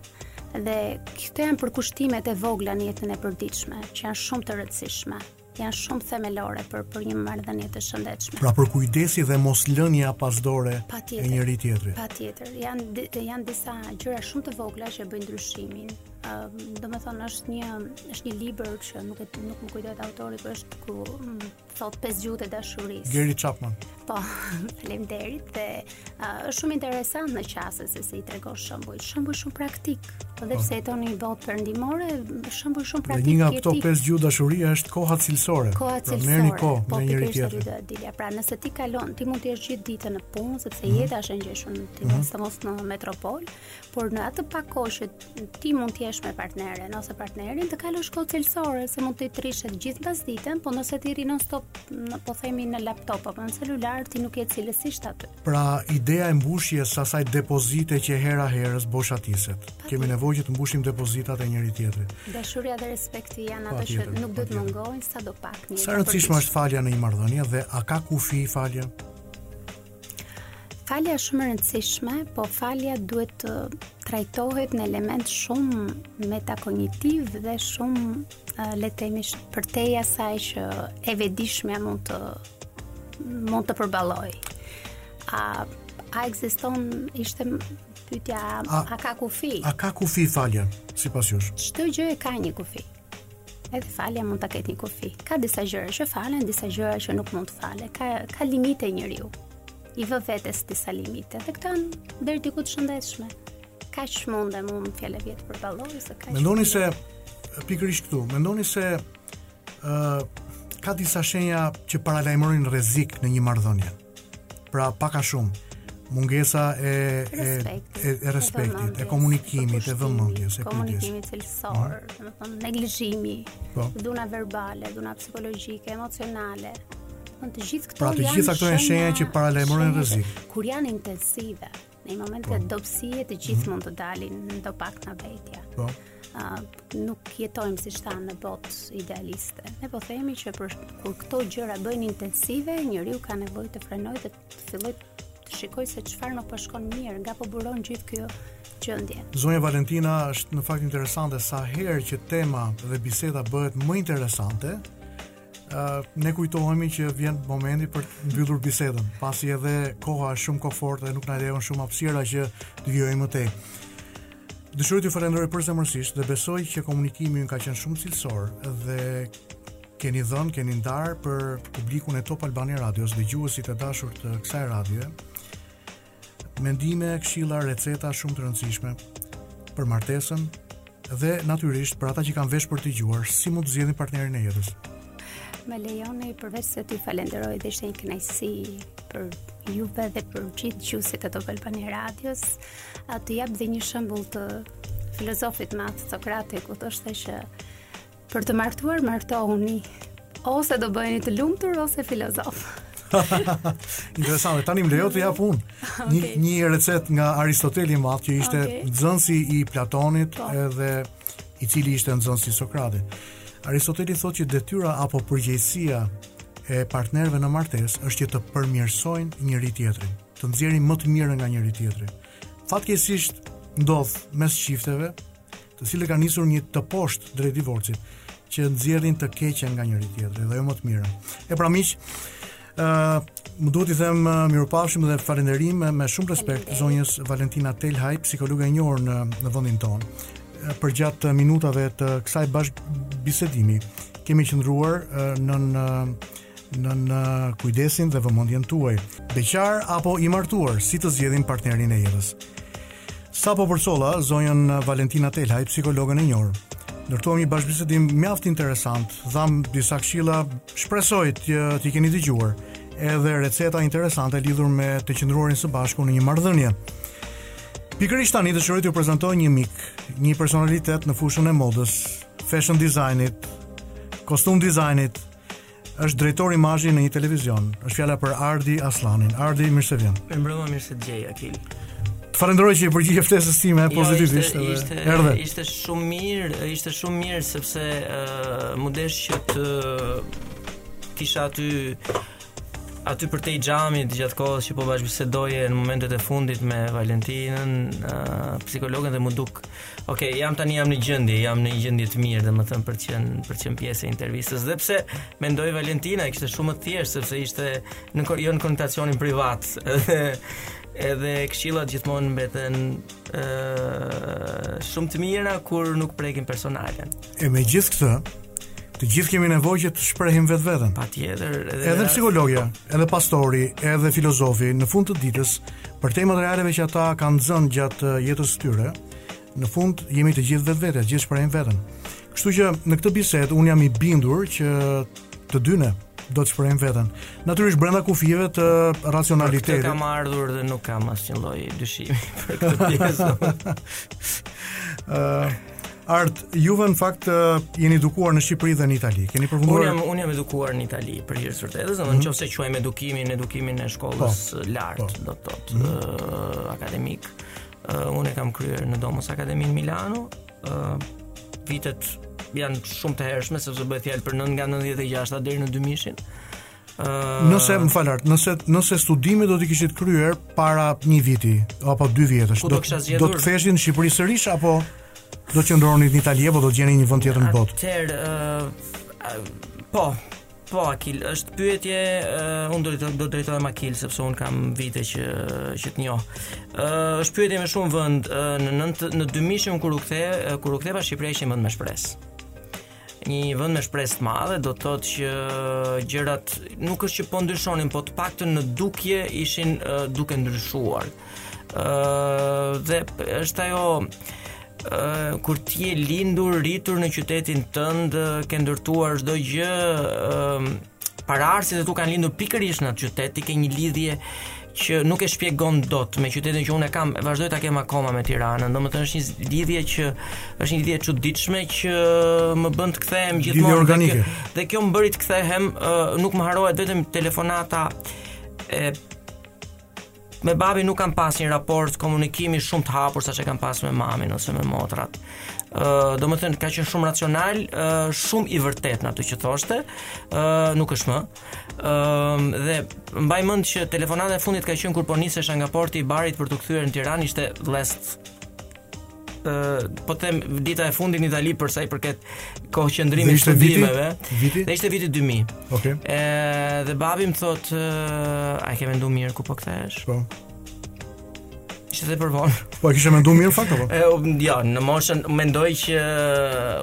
Speaker 4: Dhe këto janë përkushtimet e vogla në jetën e përditshme, që janë shumë të rëndësishme janë shumë themelore për për një marrëdhënie të shëndetshme.
Speaker 3: Pra përkujdesi dhe moslënia pas dore
Speaker 4: patjetër,
Speaker 3: e
Speaker 4: njëri-tjetrit. Patjetër, janë janë disa gjëra shumë të vogla që bëjnë ndryshimin. Ëm, um, domethënë është një është një libër që nuk e nuk më kujtohet autori, por është ku mm, thotë 5 gjuhët e dashurisë.
Speaker 3: Gary Chapman.
Speaker 4: Po, faleminderit dhe uh, është shumë interesant në qasje se si i tregon shembuj, shembuj shumë praktikë. Po dhe pse jeton në botën perëndimore, shembuj shumë
Speaker 3: praktikë.
Speaker 4: Dhe
Speaker 3: një nga këto 5 gjuhë dashurie është koha cilësore.
Speaker 4: Koha cilësore.
Speaker 3: Pra merrni kohë
Speaker 4: po,
Speaker 3: me njëri-tjetrin.
Speaker 4: Po, dilja. Pra, nëse ti kalon, ti mund të jesh gjithë ditën në punë, sepse
Speaker 3: mm -hmm.
Speaker 4: jeta është e ngjeshur si mm -hmm. domos në metropol. por në atë pak kohë që ti mund të jesh me partneren ose partnerin të kalosh kohë cilësore se mund të rrish gjithë pasditen, po nëse ti rri non-stop, po themi në laptop apo në celular, ti nuk je cilësisht aty.
Speaker 3: Pra, ideja e mbushjes së asaj depozite që hera-herës boshatiset. Kemi nevojë që të mbushim depozitat e njëri-tjetrit.
Speaker 4: Dashuria dhe respekti janë ato që nuk do të mungojnë sadopak.
Speaker 3: Sa e rëndësishme është falja në një marrëdhënie dhe a ka kufi falja?
Speaker 4: Falja është shumë e rëndësishme, po falja duhet të trajtohet në element shumë metakognitiv dhe shumë eh, le të themi përtej asaj që e vetëdijshmja mund të mund të përballojë. A a ekziston ishte pyetja a,
Speaker 3: a
Speaker 4: ka kufi?
Speaker 3: A ka kufi falja sipas jush?
Speaker 4: Çdo gjë e ka një kufi. Edhe falja mund ta ketë një kufi. Ka disa gjëra që falen, disa gjëra që nuk mund të falen. Ka ka limite njeriu. I vë vetes disa limite. Dhe këto janë deri diku të shëndetshme. Ka që mund dhe mund fjale vjetë për baloj, se ka
Speaker 3: Mendoni se, pikërisht këtu, mendoni se uh, ka disa shenja që paralajmërojnë rrezik në një marrëdhënie? Pra pak a shumë mungesa e
Speaker 4: respekt,
Speaker 3: e, e respektit, e komunikimit, e vëmendjes, e
Speaker 4: komunikimit cilësor, mm. domethënë neglizhimi,
Speaker 3: po.
Speaker 4: dhuna verbale, dhuna psikologjike, emocionale. Domethënë të gjitha këto
Speaker 3: pra, të gjitha këto janë shenja që paralajmërojnë rrezik.
Speaker 4: Kur janë intensive, Në një moment të po. dobësie të gjithë mhm. mund të dalim ndopak nga vetja.
Speaker 3: Po.
Speaker 4: Uh, nuk jetojmë siç tha në botë idealiste. Ne po themi që për, kur këto gjëra bëhen intensive, njeriu ka nevojë të frenojë dhe të fillojë të shikojë se çfarë nuk po shkon mirë, nga po buron gjithë kjo gjendje.
Speaker 3: Zonja Valentina është në fakt interesante sa herë që tema dhe biseda bëhet më interesante, ne kujtohemi që vjen momenti për të mbyllur bisedën, pasi edhe koha është shumë komfort dhe nuk na lejon shumë hapësira që të vijojmë më tej. Dëshiroj t'ju falenderoj përzemërsisht dhe besoj që komunikimi ynë ka qenë shumë cilësor dhe keni dhënë, keni ndarë për publikun e Top Albania Radios, dëgjuesit e dashur të kësaj radioje. Mendime, këshilla, receta shumë të rëndësishme për martesën dhe natyrisht për ata që kanë vesh për të dëgjuar, si mund të zgjedhin partnerin e jetës.
Speaker 4: Më lejoni përveç se t'ju falenderoj dhe ishte një kënaqësi për juve dhe për gjithë dëgjuesit e Top Albania Radios, të jap dhe një shembull të filozofit të madh Sokratit, ku thoshte që Për të martuar martohuni. Ose do bëheni të lumtur ose filozof.
Speaker 3: Interesante. Tani më lejo të jap unë një
Speaker 4: okay.
Speaker 3: një recetë nga Aristoteli i Madh që ishte
Speaker 4: okay.
Speaker 3: nxënësi i Platonit
Speaker 4: po.
Speaker 3: edhe i cili ishte nxënësi i Sokratit. Aristoteli thotë që detyra apo përgjegjësia e partnerëve në martesë është që të përmirësojnë njëri tjetrin, të nxjerrin më të mirën nga njëri tjetri. Fatkeqësisht ndodh mes çifteve të cilët kanë nisur një të poshtë drejt divorcit, që nxjerrin të keqen nga njëri tjetri dhe jo më të mirën. E pra miq, ë më duhet t'i them mirupafshim dhe falënderim me shumë respekt zonjës Valentina Telhaj, psikologe e njohur në në vendin tonë përgjatë minutave të kësaj bashkëbisedimi kemi qëndruar në në në nën kujdesin dhe vëmendjen tuaj. Beqar apo i martuar, si të zgjedhim partnerin e jetës. Sapo përcolla zonjën Valentina Telhaj, psikologen e njohur. Ndërtuam një bashkëbisedim mjaft interesant, dhamë disa këshilla, shpresoj të t'i keni dëgjuar, edhe receta interesante lidhur me të qëndruarin së bashku në një marrëdhënie. Pikërisht tani dëshiroj t'ju prezantoj një mik, një personalitet në fushën e modës, fashion designit, kostum designit, Është drejtor imazhi në një televizion. Është fjala për Ardi Asllanin. Ardi, mirë se vjen.
Speaker 5: Mirëmbrëma, mirë se të gjej Akil.
Speaker 3: Të falenderoj që iu përgjigje ftesës sime jo, pozitivisht.
Speaker 5: Jo, ishte, ishte, ishte shumë mirë, ishte shumë mirë sepse uh, m'u desh që të kisha aty aty përtej xhamit gjatë kohës që po bashkëbisedoje në momentet e fundit me Valentinën, uh, psikologen dhe m'u duk Ok, jam tani jam në gjendje, jam në një gjendje të mirë, domethënë për të qenë për të qenë pjesë e intervistës. Dhe pse mendoj Valentina e kishte shumë më të thjeshtë sepse ishte në jo në konotacionin privat. Edhe këshillat gjithmonë mbeten ë shumë të mira kur nuk prekin personalen.
Speaker 3: E me gjithë këtë, të gjithë kemi nevojë që të shprehim vetveten.
Speaker 5: Patjetër, edhe,
Speaker 3: edhe psikologja, edhe pastori, edhe filozofi, në fund të ditës, përtej materialeve që ata kanë nxënë gjatë eh, jetës së tyre, në fund jemi të gjithë vetvetja, të gjithë shprehim veten. Kështu që në këtë bisedë, unë jam i bindur që të dy ne, do të shprehim veten. Natyrisht brenda kufijeve të racionalitetit.
Speaker 5: Këtë kam ardhur dhe nuk kam asnjë lloj dyshimi për këtë pjesë.
Speaker 3: Ëh, Ard, ju në fakt jeni edukuar në Shqipëri dhe në Itali. Keni përfunduar?
Speaker 5: Unë jam unë jam edukuar në Itali, për hir të vërtetës, domethënë
Speaker 3: mhm.
Speaker 5: në qoftë se quajmë edukimin, edukimin e shkollës po. lart,
Speaker 3: po.
Speaker 5: do të thotë, mhm. akademik. unë e kam kryer në Domus Academy në Milano. vitet janë shumë të hershme sepse bëhet fjalë për n nga 96-a deri në 2000-shin.
Speaker 3: Nëse, më fal Art, nëse nëse studimet do t'i kishit kryer para një viti apo dy vjetësh,
Speaker 5: do
Speaker 3: do të ktheheshit në Shqipëri sërish apo do të qëndronit në Itali apo do të gjenit një vend tjetër në botë?
Speaker 5: Atëherë, uh, po, Po, Akil, është pyetje, uh, unë do të të drejtohem Akil sepse un kam vite që që të njoh. Ë uh, është pyetje me shumë vend uh, në në në dy mijën kur u kthe, uh, kur u ktheva Shqipëria ishte më me shpresë. Një vend me shpresë të madhe do të thotë që gjërat nuk është që po ndryshonin, po të paktën në dukje ishin uh, duke ndryshuar. Ëh uh, dhe është ajo kur ti je lindur, rritur në qytetin tënd, ke ndërtuar çdo gjë, Paraardhësit e tu kanë lindur pikërisht në atë qytet, ti ke një lidhje që nuk e shpjegon dot me qytetin që unë e kam, vazhdoj ta kem akoma me Tiranën. Domethënë është një lidhje që është një lidhje e çuditshme që më bën të kthehem gjithmonë
Speaker 3: organike.
Speaker 5: Dhe kjo, dhe kjo më bëri të kthehem, uh, nuk më harrohet vetëm telefonata e Me babin nuk kam pas një raport komunikimi shumë të hapur sa ç'e kam pas me mamin ose me motrat. Uh, domethënë, ka qenë shumë racional, uh, shumë i vërtetë në atë që thoshte, uh, nuk është më. Uh, dhe mbaj mend që telefonata e fundit ka qenë kur po nisesha nga porti i Barit për t'u kthyer në Tiranë ishte last po them dita e fundit në Itali për sa i përket
Speaker 3: kohëqëndrimit të
Speaker 5: studimeve. Dhe ishte viti 2000.
Speaker 3: Okej.
Speaker 5: Okay. Ë dhe babi më thotë, a e ke menduar mirë ku po kthehesh?
Speaker 3: Po.
Speaker 5: Ishte tepër vonë.
Speaker 3: Po e kishe menduar mirë në fakt apo?
Speaker 5: Ë jo, në moshën mendoj që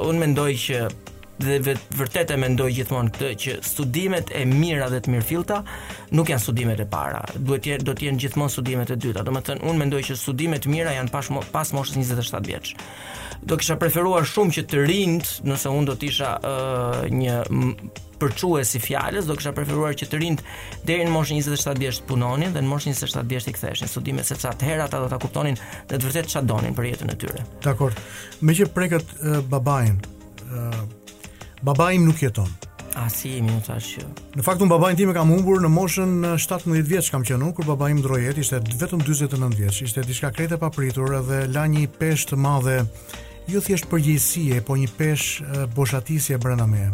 Speaker 5: un mendoj që dhe vet, vërtet e mendoj gjithmonë këtë që studimet e mira dhe të mirëfillta nuk janë studimet e para. Duhet të do të jenë gjithmonë studimet e dyta. Domethënë unë mendoj që studimet e mira janë pas pas moshës 27 vjeç. Do kisha preferuar shumë që të rinjtë, nëse unë do të isha uh, një përçues i fjalës, do kisha preferuar që të rinjtë deri në moshën 27 vjeç të punonin dhe në moshën 27 vjeç të ktheheshin në studime sepse atëherë ata do ta kuptonin me të vërtetë çfarë donin për jetën e tyre.
Speaker 3: Dakord. Meqë prekët uh, babain, uh, babai im nuk jeton.
Speaker 5: As i imi në tash që...
Speaker 3: Në fakt, unë babain tim e kam humbur në moshën 17 vjeç kam qenë unë, kur babai im ndërroi jetë, ishte vetëm 49 vjeç, ishte diçka krejt e papritur dhe la një peshë të madhe, jo thjesht përgjegjësie, po një peshë boshatisje brenda meje.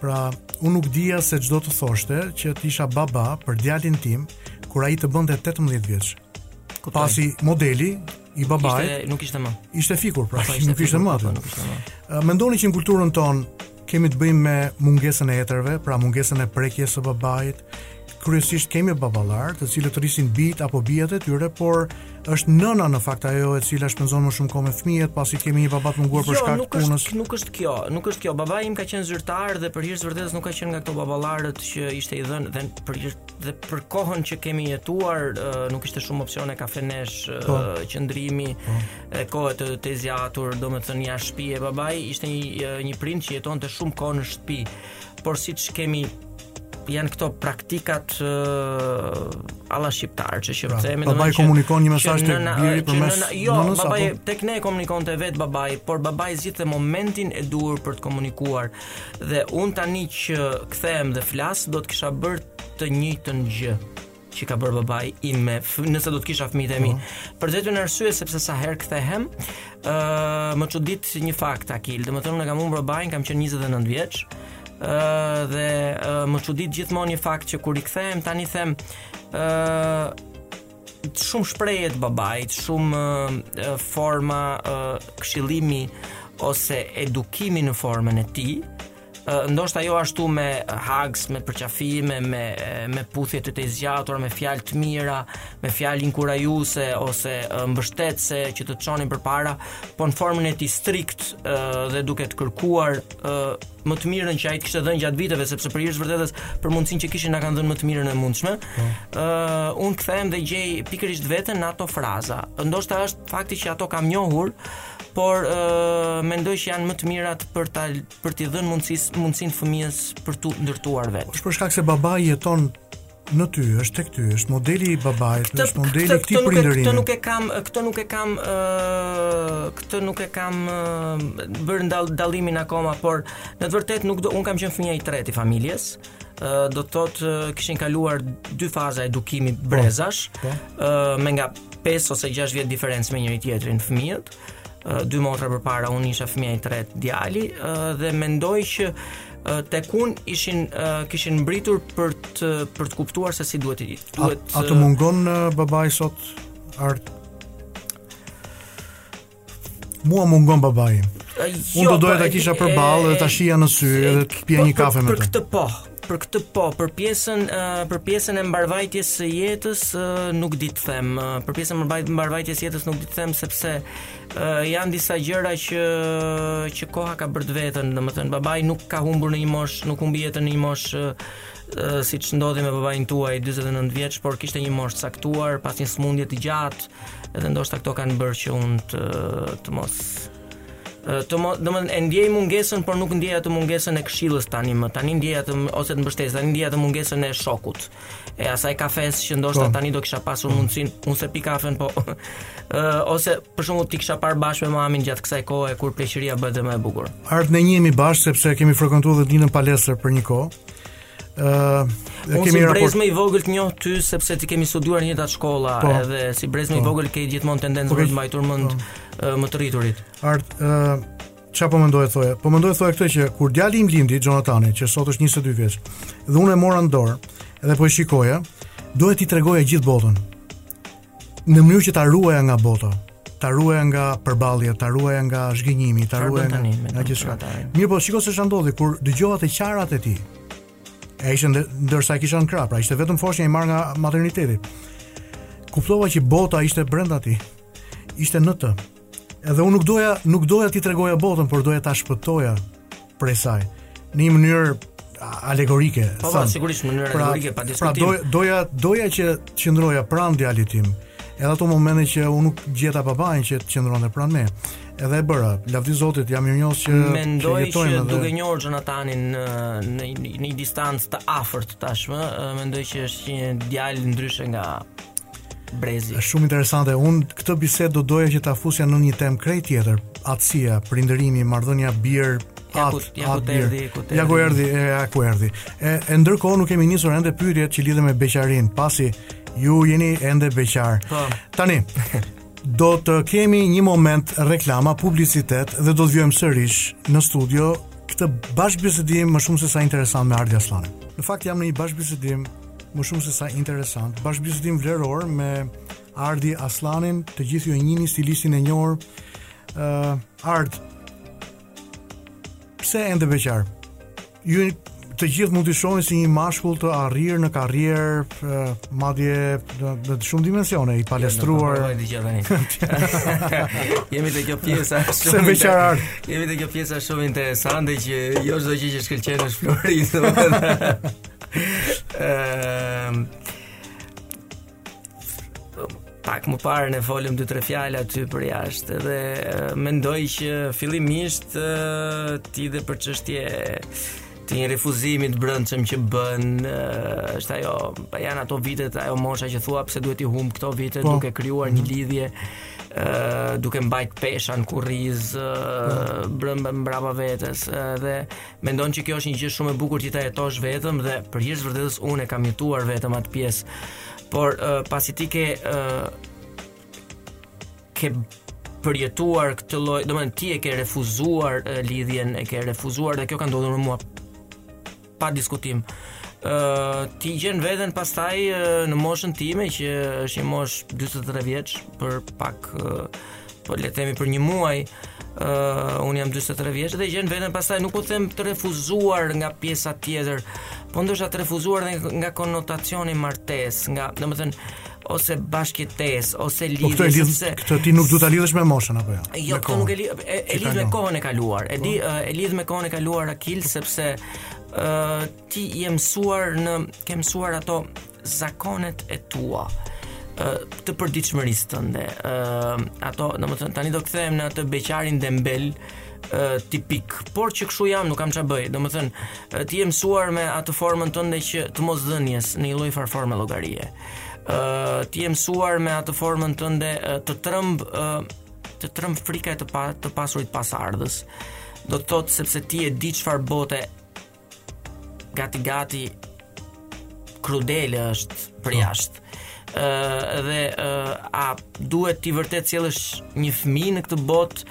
Speaker 3: Pra, unë nuk dija se ç'do të thoshte që të isha baba për djalin tim kur ai të bënte 18 vjeç. Pasi modeli i babait.
Speaker 5: Ishte nuk ishte më.
Speaker 3: Ishte fikur, pra,
Speaker 5: ishte
Speaker 3: nuk ishte më aty.
Speaker 5: Nuk ishte më.
Speaker 3: Mendoni që në kulturën tonë kemi të bëjmë me mungesën e etërve, pra mungesën e prekjes së babait. Kryesisht kemi baballarë, të cilët rrisin bijtë apo bijat e tyre, por është nëna në fakt ajo e cila shpenzon më shumë kohë me fëmijët, pasi kemi një baba të munguar për
Speaker 5: jo,
Speaker 3: shkak të punës.
Speaker 5: Jo, nuk është kjo, nuk është kjo. Babai im ka qenë zyrtar dhe për hir të vërtetës nuk ka qenë nga këto baballarët që ishte i dhënë dhe për hir dhe për kohën që kemi jetuar nuk ishte shumë opsione kafenesh
Speaker 3: po.
Speaker 5: qëndrimi po. e kohë të tejzgjatur domethënë jashtë shtëpie babai ishte një një prind që jetonte shumë kohë në shtëpi por siç kemi janë këto praktikat uh, alla shqiptarçe
Speaker 3: pra,
Speaker 5: themi domethënë babai
Speaker 3: komunikon një mesazh tek biri përmes
Speaker 5: jo
Speaker 3: nënës,
Speaker 5: babai
Speaker 3: apo?
Speaker 5: tek ne komunikonte vetë babai por babai zgjidhte momentin e duhur për të komunikuar Dhe unë tani që kthehem dhe flas, do të kisha bërë të njëjtën gjë që ka bërë babai im me nëse do të kisha fëmijët e mi. Po. Për të vetmen arsye sepse sa herë kthehem, ë uh, më çudit një fakt Akil. Domethënë unë kam humbur babain, kam qenë 29 vjeç. ë uh, dhe uh, më çudit gjithmonë një fakt që kur i kthehem tani them ë uh, shumë shprehje të babait, shumë uh, forma uh, këshillimi ose edukimi në formën e tij. Uh, ndoshta jo ashtu me hugs, me përqafime, me me puthje të tejzgjatura, me fjalë të mira, me fjalë inkurajuese ose uh, mbështetëse që të çonin përpara, po në formën e tij strikt uh, dhe duke të kërkuar ë më të mirën që ai të kishte dhënë gjatë viteve sepse për hir të së vërtetës për mundësinë që kishin na kanë dhënë më të mirën e mundshme. Po. ë uh, unë kthehem dhe gjej pikërisht veten në ato fraza. Ndoshta është fakti që ato kam njohur, por ë uh, mendoj që janë më të mirat për ta për t'i dhënë mundësi mundësinë fëmijës për t'u ndërtuar vetë.
Speaker 3: Është për shkak se babai jeton në ty, është tek ty, është modeli i babait,
Speaker 5: këtë,
Speaker 3: është modeli i këtij prindërimi.
Speaker 5: Këtë nuk e kam, këtë nuk e kam, uh, këtë nuk e kam uh, bërë dall, dallimin akoma, por në të vërtetë nuk do unë kam qenë fëmija i tretë i familjes. Uh, do të thotë uh, kishin kaluar dy faza edukimi po, brezash,
Speaker 3: po.
Speaker 5: uh, me nga 5 ose 6 vjet diferencë me njëri-tjetrin fëmijët. dy motra përpara unë isha fëmija i tretë djali dhe mendoj që tek unë ishin kishin mbërritur për të për të kuptuar se si duhet të
Speaker 3: jetë.
Speaker 5: Duhet
Speaker 3: A, a
Speaker 5: të
Speaker 3: mungon babai sot, Art? Mua më mungon babai. Jo, unë do doja ta po, kisha përballë dhe ta shija në sy edhe të pija një kafe me të.
Speaker 5: Për këtë po, Për këtë po, për pjesën për pjesën e mbarvajtjes së jetës nuk di të them. Për pjesën e mbarvajtjes së jetës nuk di të them sepse janë disa gjëra që që koha ka bërë të vetën, domethënë babai nuk ka humbur në një moshë, nuk humbi jetën në një moshë siç ndodhi me babain tuaj 49 vjeç, por kishte një moshë të caktuar pas një sëmundje të gjatë, edhe ndoshta këto kanë bërë që unë të, të mos të më, domethënë ndjej mungesën, por nuk ndjej atë mungesën e këshillës tanimë. Tani ndjej atë ose të mbështetjes, tani ndjej atë mungesën e shokut. E asaj kafesë që ndoshta
Speaker 3: po.
Speaker 5: tani do kisha pasur mundësin, unë s'e pi kafen, po uh, ose për shembull t'i kisha parë bashkë me mamin gjatë kësaj kohe kur pleqëria bëhet më e bukur.
Speaker 3: Ard ne njihemi bashkë sepse kemi frekuentuar dhe të njëjtën palestër për një kohë. Uh,
Speaker 5: Unë si
Speaker 3: brez
Speaker 5: më raport... i vogël të njoh ty sepse ti kemi studiuar në të njëjtat shkolla
Speaker 3: po,
Speaker 5: edhe si brez më
Speaker 3: po, i
Speaker 5: vogël ke gjithmonë tendencë
Speaker 3: po,
Speaker 5: të mbajtur mend po, uh, më të rriturit.
Speaker 3: Ard ë uh, Ça po mendoje të thoje? Po mendoja të thoja këtë që kur djali im lindi, Xhonatani, që sot është 22 vjeç, dhe unë e mora në dorë, edhe po e shikoja, duhet t'i tregoja gjithë botën. në mënyrë që ta ruaja nga bota, ta ruaja nga përballja, ta ruaja nga zhgënjimi, ta ruaja nga, nga gjithçka. Mirëpo shiko se çfarë ndodhi kur dëgjova të qarat e tij. Ai ishte ndërsa e kisha në krah, pra ishte vetëm foshnja e marrë nga materniteti. Kuptova që bota ishte brenda tij. Ishte në të. Edhe unë nuk doja, nuk doja t'i tregoja botën, por doja ta shpëtoja prej saj në një mënyrë alegorike.
Speaker 5: Po, po sigurisht mënyrë
Speaker 3: pra,
Speaker 5: alegorike pa
Speaker 3: pra
Speaker 5: diskutim.
Speaker 3: Pra doja doja doja që të qëndroja pranë djalit tim. Edhe ato momente që unë nuk gjeta babain që të qëndronte pranë meje. Edhe e bëra. Lavdi Zotit, jam mirënjohës që
Speaker 5: mendoj
Speaker 3: që,
Speaker 5: që
Speaker 3: dhe...
Speaker 5: duke njohur Jonathanin në në një distancë të afërt tashmë, mendoj që është një djalë ndryshe nga brezi.
Speaker 3: Është shumë interesante. Unë këtë bisedë do doja që ta fusja në një temë krejt tjetër. Atësia, prindërimi, marrëdhënia bir-atë
Speaker 5: Ja ku ja ku erdhi, ku erdhi.
Speaker 3: Ja ku
Speaker 5: erdhi,
Speaker 3: ja ku erdhi. E, e ndërkohë nuk kemi nisur ende pyetjet që lidhen me beqarin, pasi ju jeni ende beqar.
Speaker 5: Po.
Speaker 3: Tani do të kemi një moment reklama, publicitet dhe do të vijojmë sërish në studio këtë bashkëbisedim më shumë se sa interesant me Ardi Aslanin. Në fakt jam në një bashkëbisedim Më shumë se sa interesant. Bashkëbisedim me vlerë me Ardi Aslanin, të gjithë ju e njihni stilistin e njohur. Ë uh, Ard. Pse ende beqar? Të gjithë mund të shohin si një mashkull të arrirë në karrierë, uh, madje në, në shumë dimensione, i palestruar.
Speaker 5: Jo, Jemi te kjo pjesa shumë.
Speaker 3: beqar.
Speaker 5: Jemi te kjo pjesa shumë interesante që jo çdo gjë që shkëlqen është flori. Ehm pak më parë ne folëm dy tre fjalë aty përjashta dhe mendoj që fillimisht ti dhe për çështje të një refuzimi të brendshëm që bën është ajo pa janë ato vitet ajo mosha që thua pse duhet t'i humb këto vite
Speaker 3: po.
Speaker 5: duke krijuar një mhm. lidhje duke mbajt pesha në kurriz po. brenda mbrapa vetes dhe Mendon që kjo është një gjë shumë e bukur që ta jetosh vetëm dhe për hir të vërtetës unë e kam jetuar vetëm atë pjesë. Por uh, pasi ti ke uh, ke përjetuar këtë lloj, domethënë ti e ke refuzuar uh, lidhjen, e ke refuzuar dhe kjo ka ndodhur me mua pa diskutim. Ë uh, ti gjen veten pastaj uh, në moshën time që është një moshë 43 vjeç për pak uh, po le të themi për një muaj, uh, unë jam 43 vjeç dhe gjen veten pastaj nuk do them të refuzuar nga pjesa tjetër, po ndoshta të refuzuar dhe nga konotacioni martesë, nga, domethënë ose bashkëjetesë ose lidhje
Speaker 3: po, këtë lidh,
Speaker 5: sepse
Speaker 3: këtë ti nuk do ta lidhësh me moshën apo jo.
Speaker 5: Jo,
Speaker 3: këtë
Speaker 5: nuk e lidh e, e lidh me kohën e kaluar. E di po. e lidh me kohën e kaluar Akil sepse ë uh, ti je mësuar në ke mësuar ato zakonet e tua të përditshmërisë tënde. ë ato, domethënë tani do kthehem në atë beqarin dembel ë tipik, por që kshu jam, nuk kam ça bëj. Domethënë ti je mësuar me atë formën tënde që të mosdhënies në një lloj farë forme llogarie. ë ti je mësuar me atë formën tënde të trëmb ë të trëmb frika e të pa, të pasurit pasardhës. Do të thotë sepse ti e di çfarë bote gati gati krudele është përjashta. Ë dhe ë a duhet ti vërtet të sjellësh një fëmijë në këtë botë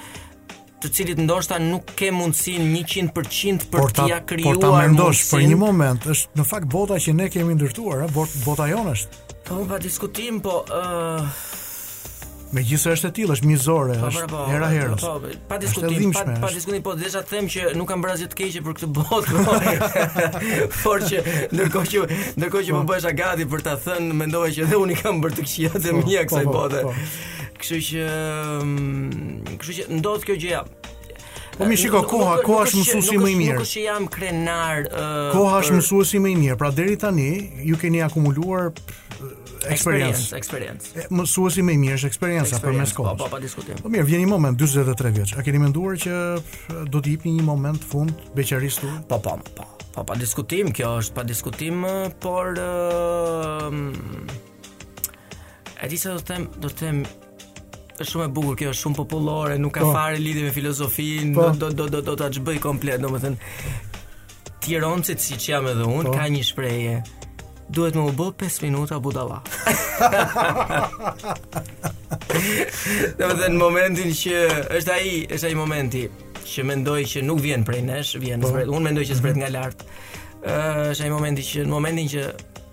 Speaker 5: të cilit ndoshta nuk ke mundësinë 100% për
Speaker 3: po ta,
Speaker 5: t'ia krijuar.
Speaker 3: Po ta mendosh për një moment, është në fakt bota që ne kemi ndërtuar, ë, bota jonë është.
Speaker 5: Po pa diskutim, po ë uh...
Speaker 3: Megjithëse është e tillë, është mizore,
Speaker 5: po,
Speaker 3: është
Speaker 5: po,
Speaker 3: po, hera-herës.
Speaker 5: Po, po,
Speaker 3: pa
Speaker 5: diskutim, pa, pa diskutim, po desha të them që nuk kam bërë asgjë të keqe për këtë botë. Po. Por që ndërkohë që ndërkohë që po, po bëhesha gati për ta thënë, mendova që edhe unë i kam bërë të këqijat e
Speaker 3: po,
Speaker 5: mia kësaj bote. Kështu që mm, kështu që ndodh kjo gjë.
Speaker 3: Po mirë shiko, koha, koha është mësuesi më i mirë.
Speaker 5: Nuk është që jam krenar.
Speaker 3: Koha është mësuesi më i mirë. Pra deri tani ju keni akumuluar eksperiencë,
Speaker 5: eksperiencë.
Speaker 3: Mësuesi më i mirë është eksperienca përmes
Speaker 5: kohës. Po, po, pa diskutim.
Speaker 3: Po mirë, vjen një moment 43 vjeç. A keni menduar që do të jepni një moment fund beqarisë tuaj?
Speaker 5: Po, po, po. Po, pa diskutim, kjo është pa diskutim, por ë uh, e di se do të them, do të them Është shumë e bukur kjo, është shumë popullore, nuk ka
Speaker 3: po.
Speaker 5: fare lidhje me filozofinë,
Speaker 3: po.
Speaker 5: do do do do ta bëj komplet, domethënë tironcit siç jam edhe unë,
Speaker 3: po.
Speaker 5: ka një shprehje. Duhet me u bë 5 minuta budalla. Dhe më dhe në momentin që është ai, është ai momenti që mendoj që nuk vjen prej nesh, vjen
Speaker 3: po.
Speaker 5: zbret, unë mendoj që zbret nga lart. është ai momenti që në momentin që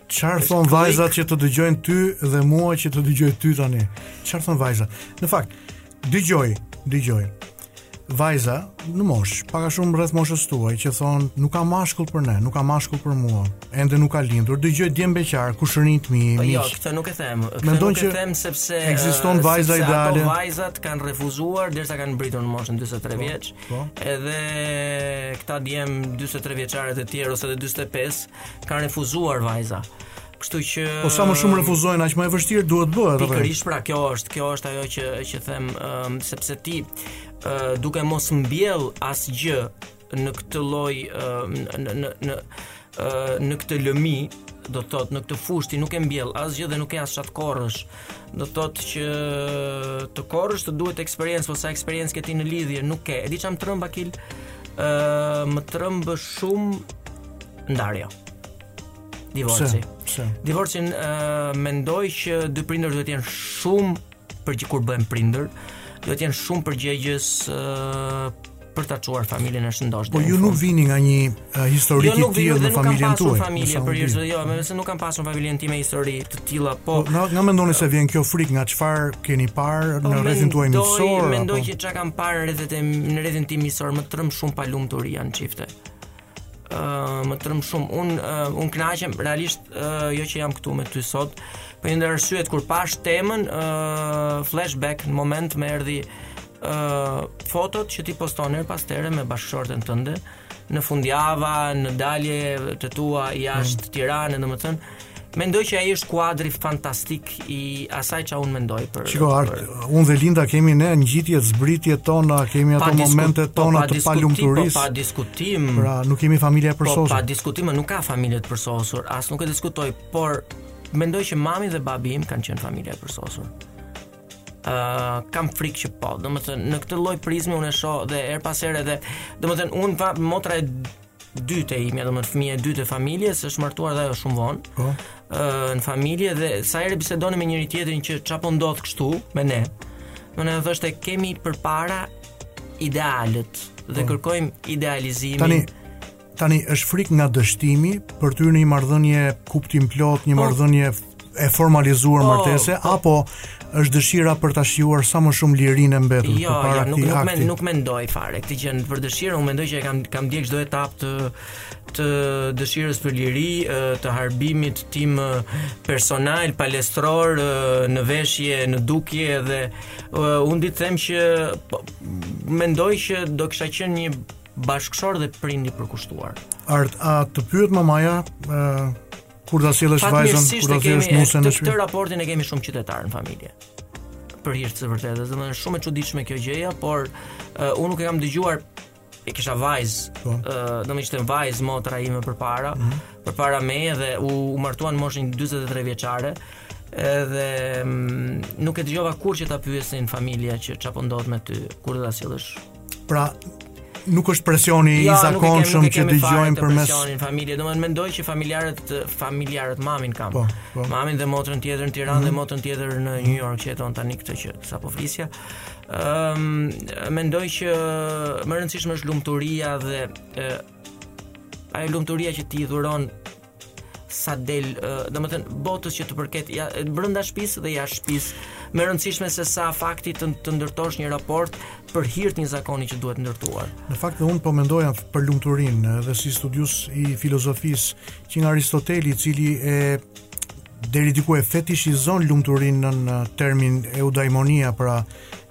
Speaker 3: Çfarë
Speaker 5: thonë
Speaker 3: vajzat që të dëgjojnë ty dhe mua që të dëgjojnë ty tani? Çfarë thon vajzat? Në fakt, dëgjoj, dëgjoj. Vajza në moshë, pak a shumë rreth moshës tuaj që thonë nuk ka mashkull për ne, nuk ka mashkull për mua, ende nuk ka lindur. Dëgjoj djem beqarë, kushërinj të mi.
Speaker 5: Po jo, këtë nuk e them. Këtë nuk e them sepse
Speaker 3: ekziston
Speaker 5: eh,
Speaker 3: vajza
Speaker 5: sepse
Speaker 3: ideale.
Speaker 5: Ato vajzat kanë refuzuar derisa kanë mbërritur në moshën 43 po, vjeç.
Speaker 3: Po.
Speaker 5: Edhe këta djem 43 vjeçarë të tjerë ose edhe 45 Kanë refuzuar vajza. Kështu që
Speaker 3: Po sa më shumë refuzojnë, aq më e vështirë duhet të bëhet.
Speaker 5: Pikërisht pra, kjo është, kjo është ajo që që them, um, sepse ti uh, duke mos mbjellë asgjë në këtë lloj uh, në në në uh, në këtë lëmi, do të thotë në këtë fushë ti nuk ke mbjellë asgjë dhe nuk ke as ça të korrësh. do të thotë që të korrësh të duhet eksperiencë po sa eksperiencë ke ti në lidhje, nuk ke. E di ça më tremb Akil, ë më tremb shumë ndarja. Divorci.
Speaker 3: Pse?
Speaker 5: Divorcin ë mendoj që dy prindër duhet të jenë shumë për që kur bëhen prindër, duhet të jenë shumë përgjegjës ë për ta çuar familjen e shëndoshë.
Speaker 3: Po ju nuk vini nga një uh, histori
Speaker 5: jo,
Speaker 3: të
Speaker 5: tillë në
Speaker 3: familjen
Speaker 5: tuaj.
Speaker 3: Jo,
Speaker 5: nuk vij
Speaker 3: dhe
Speaker 5: nuk
Speaker 3: kam
Speaker 5: pasur
Speaker 3: familje
Speaker 5: për
Speaker 3: ju,
Speaker 5: jo, më se nuk kam pasur familjen time histori të tilla, po.
Speaker 3: po nga, nga mendoni se vjen kjo frikë nga çfarë keni parë po, në rrethin tuaj miqësor?
Speaker 5: Mendoj,
Speaker 3: mendoj
Speaker 5: që çfarë kam parë rrethet e në rrethin tim miqësor më tremb shumë palumturia në çifte. më tremb shumë. Unë uh, unë kënaqem realisht uh, jo që jam këtu me ty sot. Po një nga arsyet kur pashë temën uh, flashback në moment më erdhi uh, fotot që ti poston herë pas here me bashkëshorten tënde në fundjava, në dalje të tua jashtë
Speaker 3: mm.
Speaker 5: Tiranës, domethënë Mendoj që ai është kuadri fantastik i asaj që unë mendoj për.
Speaker 3: Shiko Art, unë dhe Linda kemi ne ngjitje-zbritjet tona, kemi ato momentet
Speaker 5: po,
Speaker 3: tona të
Speaker 5: palumturisë. Po pa diskutim.
Speaker 3: Pra, nuk jemi familje e
Speaker 5: po,
Speaker 3: përsosur.
Speaker 5: Po pa diskutim, nuk ka familje të përsosur, as nuk e diskutoj, por mendoj që mami dhe babi im kanë qenë familje e përsosur. Ë uh, kam frikë që po. Domethënë në këtë lloj prizme unë e shoh dhe herë pas here dhe domethënë unë motra e dytë e imja, domethënë fëmija e dytë e familjes, është martuar dhe ajo shumë vonë.
Speaker 3: Po.
Speaker 5: Ëh, në familje dhe sa herë bisedonim me njëri-tjetrin që çfarë po ndodh kështu me ne. Do të thoshte kemi përpara idealet dhe po. kërkojmë idealizimin.
Speaker 3: Tani tani është frikë nga dështimi për të hyrë në një marrëdhënie kuptimplotë, një
Speaker 5: po.
Speaker 3: marrëdhënie e formalizuar
Speaker 5: po,
Speaker 3: martese
Speaker 5: po,
Speaker 3: apo është dëshira për ta shijuar sa më shumë lirinë e mbetur
Speaker 5: jo,
Speaker 3: jo para
Speaker 5: jo, nuk, nuk, men, nuk mendoj fare këtë gjë për dëshirën, unë mendoj që e kam kam ndjek çdo etapë të të dëshirës për liri, të harbimit tim personal, palestror, në veshje, në dukje dhe një ditë them që po, mendoj që do kisha qenë një bashkëshort dhe prind i përkushtuar.
Speaker 3: Art, a të pyet mamaja, Kur ta sjellësh vajzën, kur ta sjellësh
Speaker 5: nusen
Speaker 3: në shtëpi.
Speaker 5: Këtë raportin e kemi shumë qytetar në familje. Për hir të së vërtetës, domethënë shumë e çuditshme kjo gjëja, por uh, unë nuk e kam dëgjuar e kisha vajzë, ë,
Speaker 3: po.
Speaker 5: uh, do ishte vajzë motra ime përpara, mm -hmm. përpara meje dhe u, u martua në moshën 43 vjeçare. Edhe mm, nuk e dëgjova kurrë që ta pyesnin familja që ça po ndodh me ty, kur do ta sjellësh
Speaker 3: Pra, nuk është presioni
Speaker 5: jo, i
Speaker 3: zakonshëm që dëgjojmë përmes
Speaker 5: presionit në familje. Domethënë mendoj që familjarët familjarët mamin kam.
Speaker 3: Po, po.
Speaker 5: Mamin dhe motrën tjetër në Tiranë mm -hmm. dhe mhm. motrën tjetër në New York që jeton tani këtë që sapo flisja. Ëm um, mendoj që më e rëndësishme është lumturia dhe e, ajo lumturia që ti dhuron sa del, domethënë botës që të përket ja, brenda shtëpisë dhe jashtë shtëpisë. Më e rëndësishme se sa fakti të, të ndërtosh një raport për hir të një zakoni që duhet ndërtuar.
Speaker 3: Në fakt unë po mendoja për lumturinë dhe si studius i filozofisë që nga Aristoteli, i cili e deri diku e fetishizon lumturinë në termin eudaimonia, pra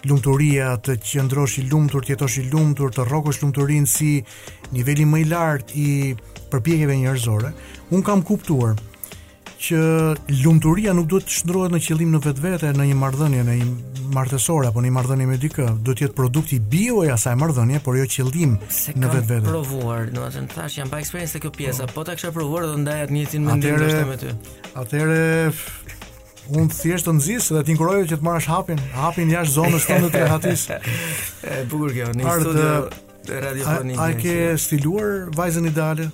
Speaker 3: lumturia të qëndrosh i lumtur, të jetosh i lumtur, të rrokësh lumturinë si niveli më i lartë i përpjekjeve njerëzore, unë kam kuptuar që lumturia nuk duhet të shndërrohet në qëllim në vetvete në një marrëdhënie në një martesore apo në një marrëdhënie me dikë, duhet të jetë produkti bio i asaj marrëdhënie, por jo qëllim në vetvete.
Speaker 5: S'e kam provuar, do të thënë thashë jam pa eksperiencë te kjo pjesa, po ta kisha provuar do ndaja të njëjtin mendim ndoshta me ty.
Speaker 3: Atëherë unë thjesht të nxis dhe të inkurajoj që të marrësh hapin, hapin jashtë zonës tënde të rehatisë.
Speaker 5: E bukur kjo, në studio.
Speaker 3: Te
Speaker 5: radio
Speaker 3: A, a e ke stiluar vajzën ideale?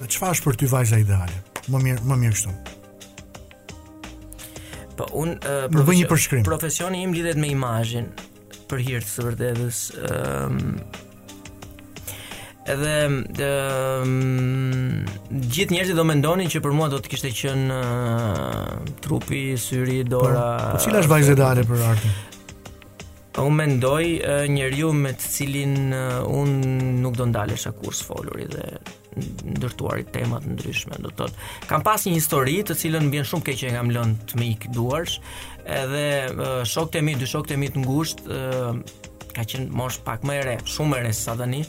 Speaker 3: Dhe çfarë është për ty vajza ideale? Më mirë, më mirë kështu.
Speaker 5: Po unë uh,
Speaker 3: më bëj një përshkrim.
Speaker 5: Profesioni im lidhet me imazhin për hir të së vërtetës. Ëm um, Edhe um, gjithë njerëzit do mendonin që për mua do të kishte qenë uh, trupi, syri, dora.
Speaker 3: Po, po cila është vajza ideale për Artin?
Speaker 5: Unë mendoj njeriu me të cilin unë nuk do ndalesha kurrë së foluri dhe ndërtuari tema të ndryshme, do të thotë. Kam pas një histori të cilën më vjen shumë keq që kam lënë të më ikë duarsh, edhe shokët e mi, dy shokët e mi të ngushtë, ka qenë moshë pak më e re, shumë më e re sesa tani,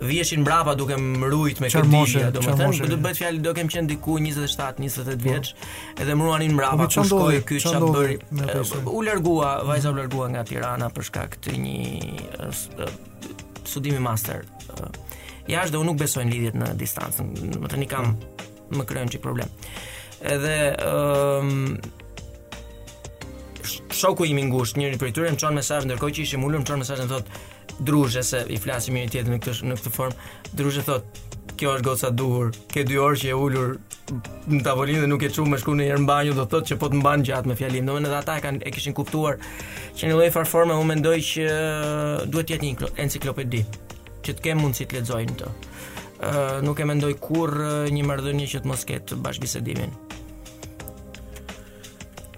Speaker 5: viheshin mbrapa duke më ruajt me këtë
Speaker 3: ide,
Speaker 5: domethënë do bëhet fjalë do kem qenë diku 27, 28 po. vjeç, edhe më ruanin mbrapa,
Speaker 3: po,
Speaker 5: ku shkoi ky
Speaker 3: çfarë
Speaker 5: bëri? U largua, vajza u largua nga Tirana për shkak të një studimi master. Jashtë dhe unë nuk besoj në lidhjet në distancë, domethënë kam mm. më krijon çik problem. Edhe ëm shoku im i ngushtë, njëri prej tyre më çon mesazh ndërkohë që ishim ulur, më çon mesazh dhe thotë Druzhe se i flasim njëri-tjetrit në këtë në këtë formë. Druzhe thotë, kjo është goca e duhur. Ke dy orë që je ulur në tavolinë dhe nuk je çu me shku në një banjë do të thotë që po të mban gjatë me fjalën. Domethënë edhe ata e kanë e kishin kuptuar që në lloj farforme unë mendoj që duhet të jetë një enciklopedi që të kem mundësi ta lexoj. Të. Ë uh, nuk e mendoj kurrë një marrëdhënie që të mos ketë bashkëbisedimin.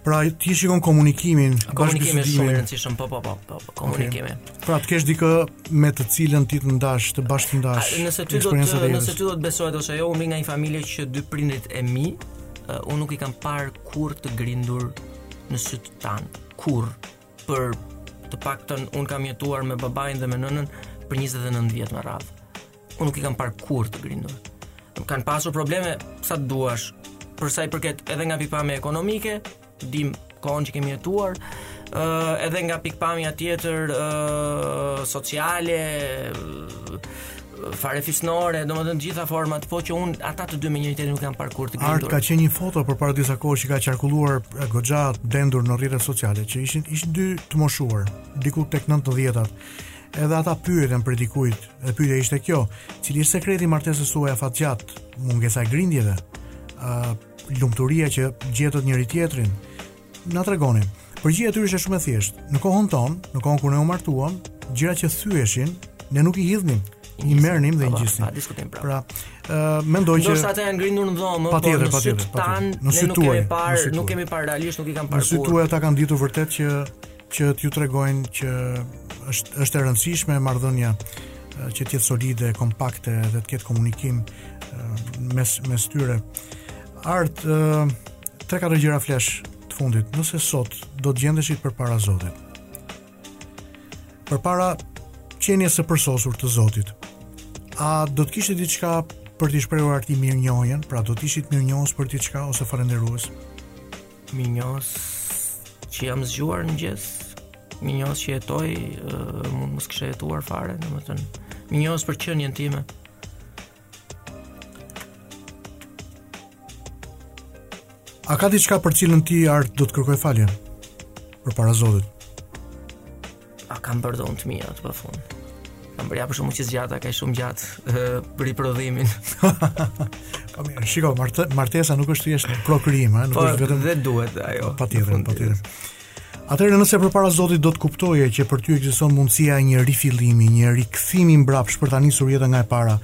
Speaker 3: Pra ti shikon komunikimin,
Speaker 5: komunikimi është shumë i rëndësishëm, po po po, po, po komunikimi. Okay.
Speaker 3: Pra të kesh dikë me të cilën ti të ndash, të
Speaker 5: bashkëndash. Nëse ty do të nëse ty do të besohet ose jo, unë vij nga një familje që dy prindërit e mi, uh, unë nuk i kam parë kurrë të grindur në sytë tanë, kurrë për të paktën unë kam jetuar me babain dhe me nënën për 29 vjet me radhë. Unë nuk i kam parë kurrë të grindur. Kanë pasur probleme sa të duash, për sa i përket edhe nga pikëpamja ekonomike, dimë kohën që kemi jetuar, uh, edhe nga pikëpamja tjetër uh, sociale, farefisnore, domethënë të gjitha format, po që unë ata të dy me njëri-tjetrin nuk i kam parë kurrë të grindur.
Speaker 3: Art ka qenë një foto përpara disa kohë që ka qarkulluar goxha dendur në rrjetet sociale, që ishin, ishin dy të moshuar, diku tek 90-at. Edhe ata pyeten prej dikujt, dhe pyetja ishte kjo, cili është sekreti i martesës suaj afatgjatë? Mungesa e grindjeve? Ë, lumturia që gjetët te njëri-tjetri? Na tregoni. Përgjigja e tyre ishte shumë e thjeshtë. Në kohën tonë, në kohën kur ne u martuam, gjërat që thyeshin, ne nuk i hidhnim, i merrnim dhe i
Speaker 5: ngjisnim. Pa diskutim pra.
Speaker 3: Pra, ë mendoj që
Speaker 5: Ndoshta ata janë grindur në dhomë, po
Speaker 3: patjetër,
Speaker 5: në
Speaker 3: patjetër,
Speaker 5: sytë
Speaker 3: patjetër.
Speaker 5: tanë
Speaker 3: Në
Speaker 5: ne
Speaker 3: sytë
Speaker 5: nuk
Speaker 3: tuaj,
Speaker 5: kemi
Speaker 3: në
Speaker 5: parë,
Speaker 3: sytë
Speaker 5: nuk
Speaker 3: tuaj.
Speaker 5: kemi parë realisht, nuk i kam parë
Speaker 3: Në
Speaker 5: sytë kurrë.
Speaker 3: tuaj ata kanë ditur vërtet që që t'ju tregojnë që është është e rëndësishme marrëdhënia që të jetë solide, kompakte dhe të ketë komunikim mes mes tyre. Art tre katër gjëra flash të fundit. Nëse sot do të gjendeshit përpara Zotit. Përpara qenies së përsosur të Zotit. A do të kishte diçka për t'i shprehur arti mirënjohjen, pra do të ishit mirënjohës për diçka ose falënderues?
Speaker 5: Mirënjohës që jam zgjuar në mëngjes Mirënjohës që jetoj Mund të mos kisha jetuar fare Domethënë Mirënjohës për qenien time
Speaker 3: A ka diçka për të cilën ti Art do të kërkoje falje? Përpara Zotit.
Speaker 5: A kam bërë dhon të mia të pafund. Kam bërë apo shumë që zgjata, ka shumë gjatë për riprodhimin.
Speaker 3: Po mirë, shiko, martesa nuk është thjesht prokrijim, nuk
Speaker 5: po,
Speaker 3: është vetëm
Speaker 5: dhe duhet ajo.
Speaker 3: Patjetër, patjetër. Atëherë nëse përpara Zotit do të kuptoje që për ty ekziston mundësia e një rifillimi, një rikthimi mbrapsht për ta nisur jetën nga e para,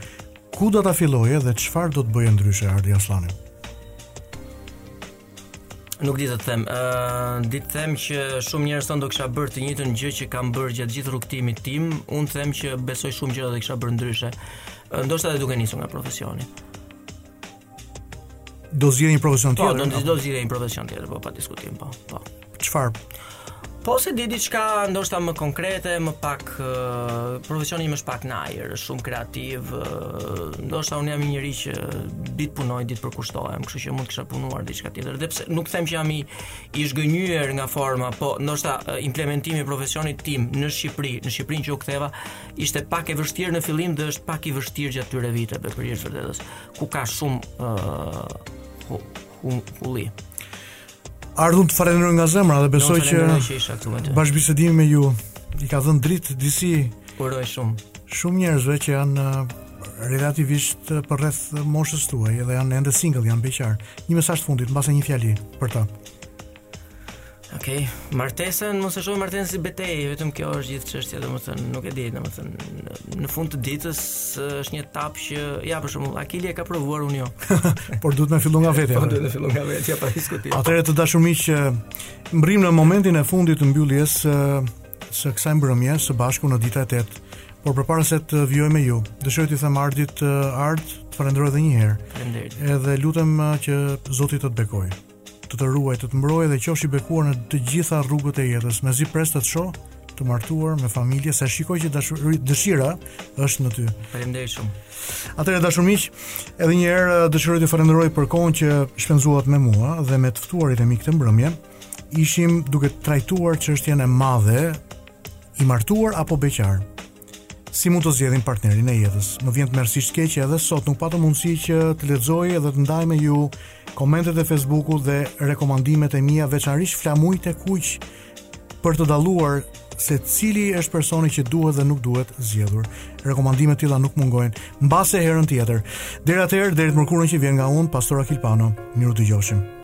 Speaker 3: ku do ta filloje dhe çfarë do të bëje ndryshe Ardi Asllani?
Speaker 5: Nuk di të them. Ë, uh, di të them që shumë njerëz thonë do kisha bërë të njëjtën gjë që kam bërë gjatë gjithë rrugëtimit tim. Unë them që besoj shumë gjëra do kisha bërë ndryshe. Ndoshta edhe duke nisur nga profesioni.
Speaker 3: Do zgjidhni një profesion
Speaker 5: po,
Speaker 3: tjetër.
Speaker 5: Po, do të do zgjidhni një profesion tjetër, po pa diskutim, po. Po.
Speaker 3: Çfarë?
Speaker 5: Po s'e di diçka ndoshta më konkrete, më pak uh, profesioni im është pak në ajër, shumë kreativ. Uh, ndoshta unë jam një njeri që di të punoj, di të përkushtohem, kështu që mund të kisha punuar diçka tjetër. Dhe pse nuk them që jam i i zhgënjyer nga forma, po ndoshta uh, implementimi i profesionit tim në Shqipëri, në Shqipërinë që u ktheva, ishte pak e vështirë në fillim dhe është pak i vështirë gjatë këtyre viteve për hir të së vërtetës, ku ka shumë uh, Kumkulli.
Speaker 3: Ardi të falenderoj nga zemra dhe besoj që bashkëbisedimi me ju i ka dhënë dritë disi
Speaker 5: uroj shumë.
Speaker 3: Shumë njerëzve që janë uh, relativisht uh, përreth moshës tuaj dhe janë ende single, janë beqarë. Një mesazh të fundit, mbase një fjali për ta.
Speaker 5: Okej, okay. martesën mos e shohim martesën si betejë, vetëm kjo është gjithë çështja, domethënë nuk e di, domethënë në, në fund të ditës është një etapë që ja për shembull Akili e ka provuar unë jo.
Speaker 3: Por duhet të fillojë nga vetja.
Speaker 5: Po duhet të fillojë nga vetja pa diskutim.
Speaker 3: Atëherë të dashur miq, mbërrijmë në momentin e fundit të mbylljes së së kësaj mbrëmjeje së bashku në Dita e Tetë. Por përpara se të vijoj me ju, dëshiroj t'i them Ardit Ard, të falenderoj edhe një herë.
Speaker 5: Faleminderit.
Speaker 3: Edhe lutem që Zoti të të bekojë. Të të ruajë, të të mbrojë dhe qofsh i bekuar në të gjitha rrugët e jetës. Mezi pres të të shoh të martuar me familje, se shikoj që dashuri, dëshira është në ty.
Speaker 5: Faleminderit shumë.
Speaker 3: Atëherë dashur miq, edhe një herë dëshiroj t'ju falenderoj për kohën që shpenzuat me mua dhe me të ftuarit e mi këtë mbrëmje. Ishim duke trajtuar çështjen e madhe i martuar apo beqar. Si mund të zgjedhim partnerin e jetës? Më vjen tmerrësisht keq edhe sot nuk patëm mundësi që të lexoj edhe të ndaj me ju komentet e Facebookut dhe rekomandimet e mia veçanërisht flamujt e kuq për të dalluar se cili është personi që duhet dhe nuk duhet zgjedhur. Rekomandime të tilla nuk mungojnë, mbase herën tjetër. Deri atëherë, deri të mërkurën që vjen nga unë, Pastor Akil Pano. Mirudëgjofshim.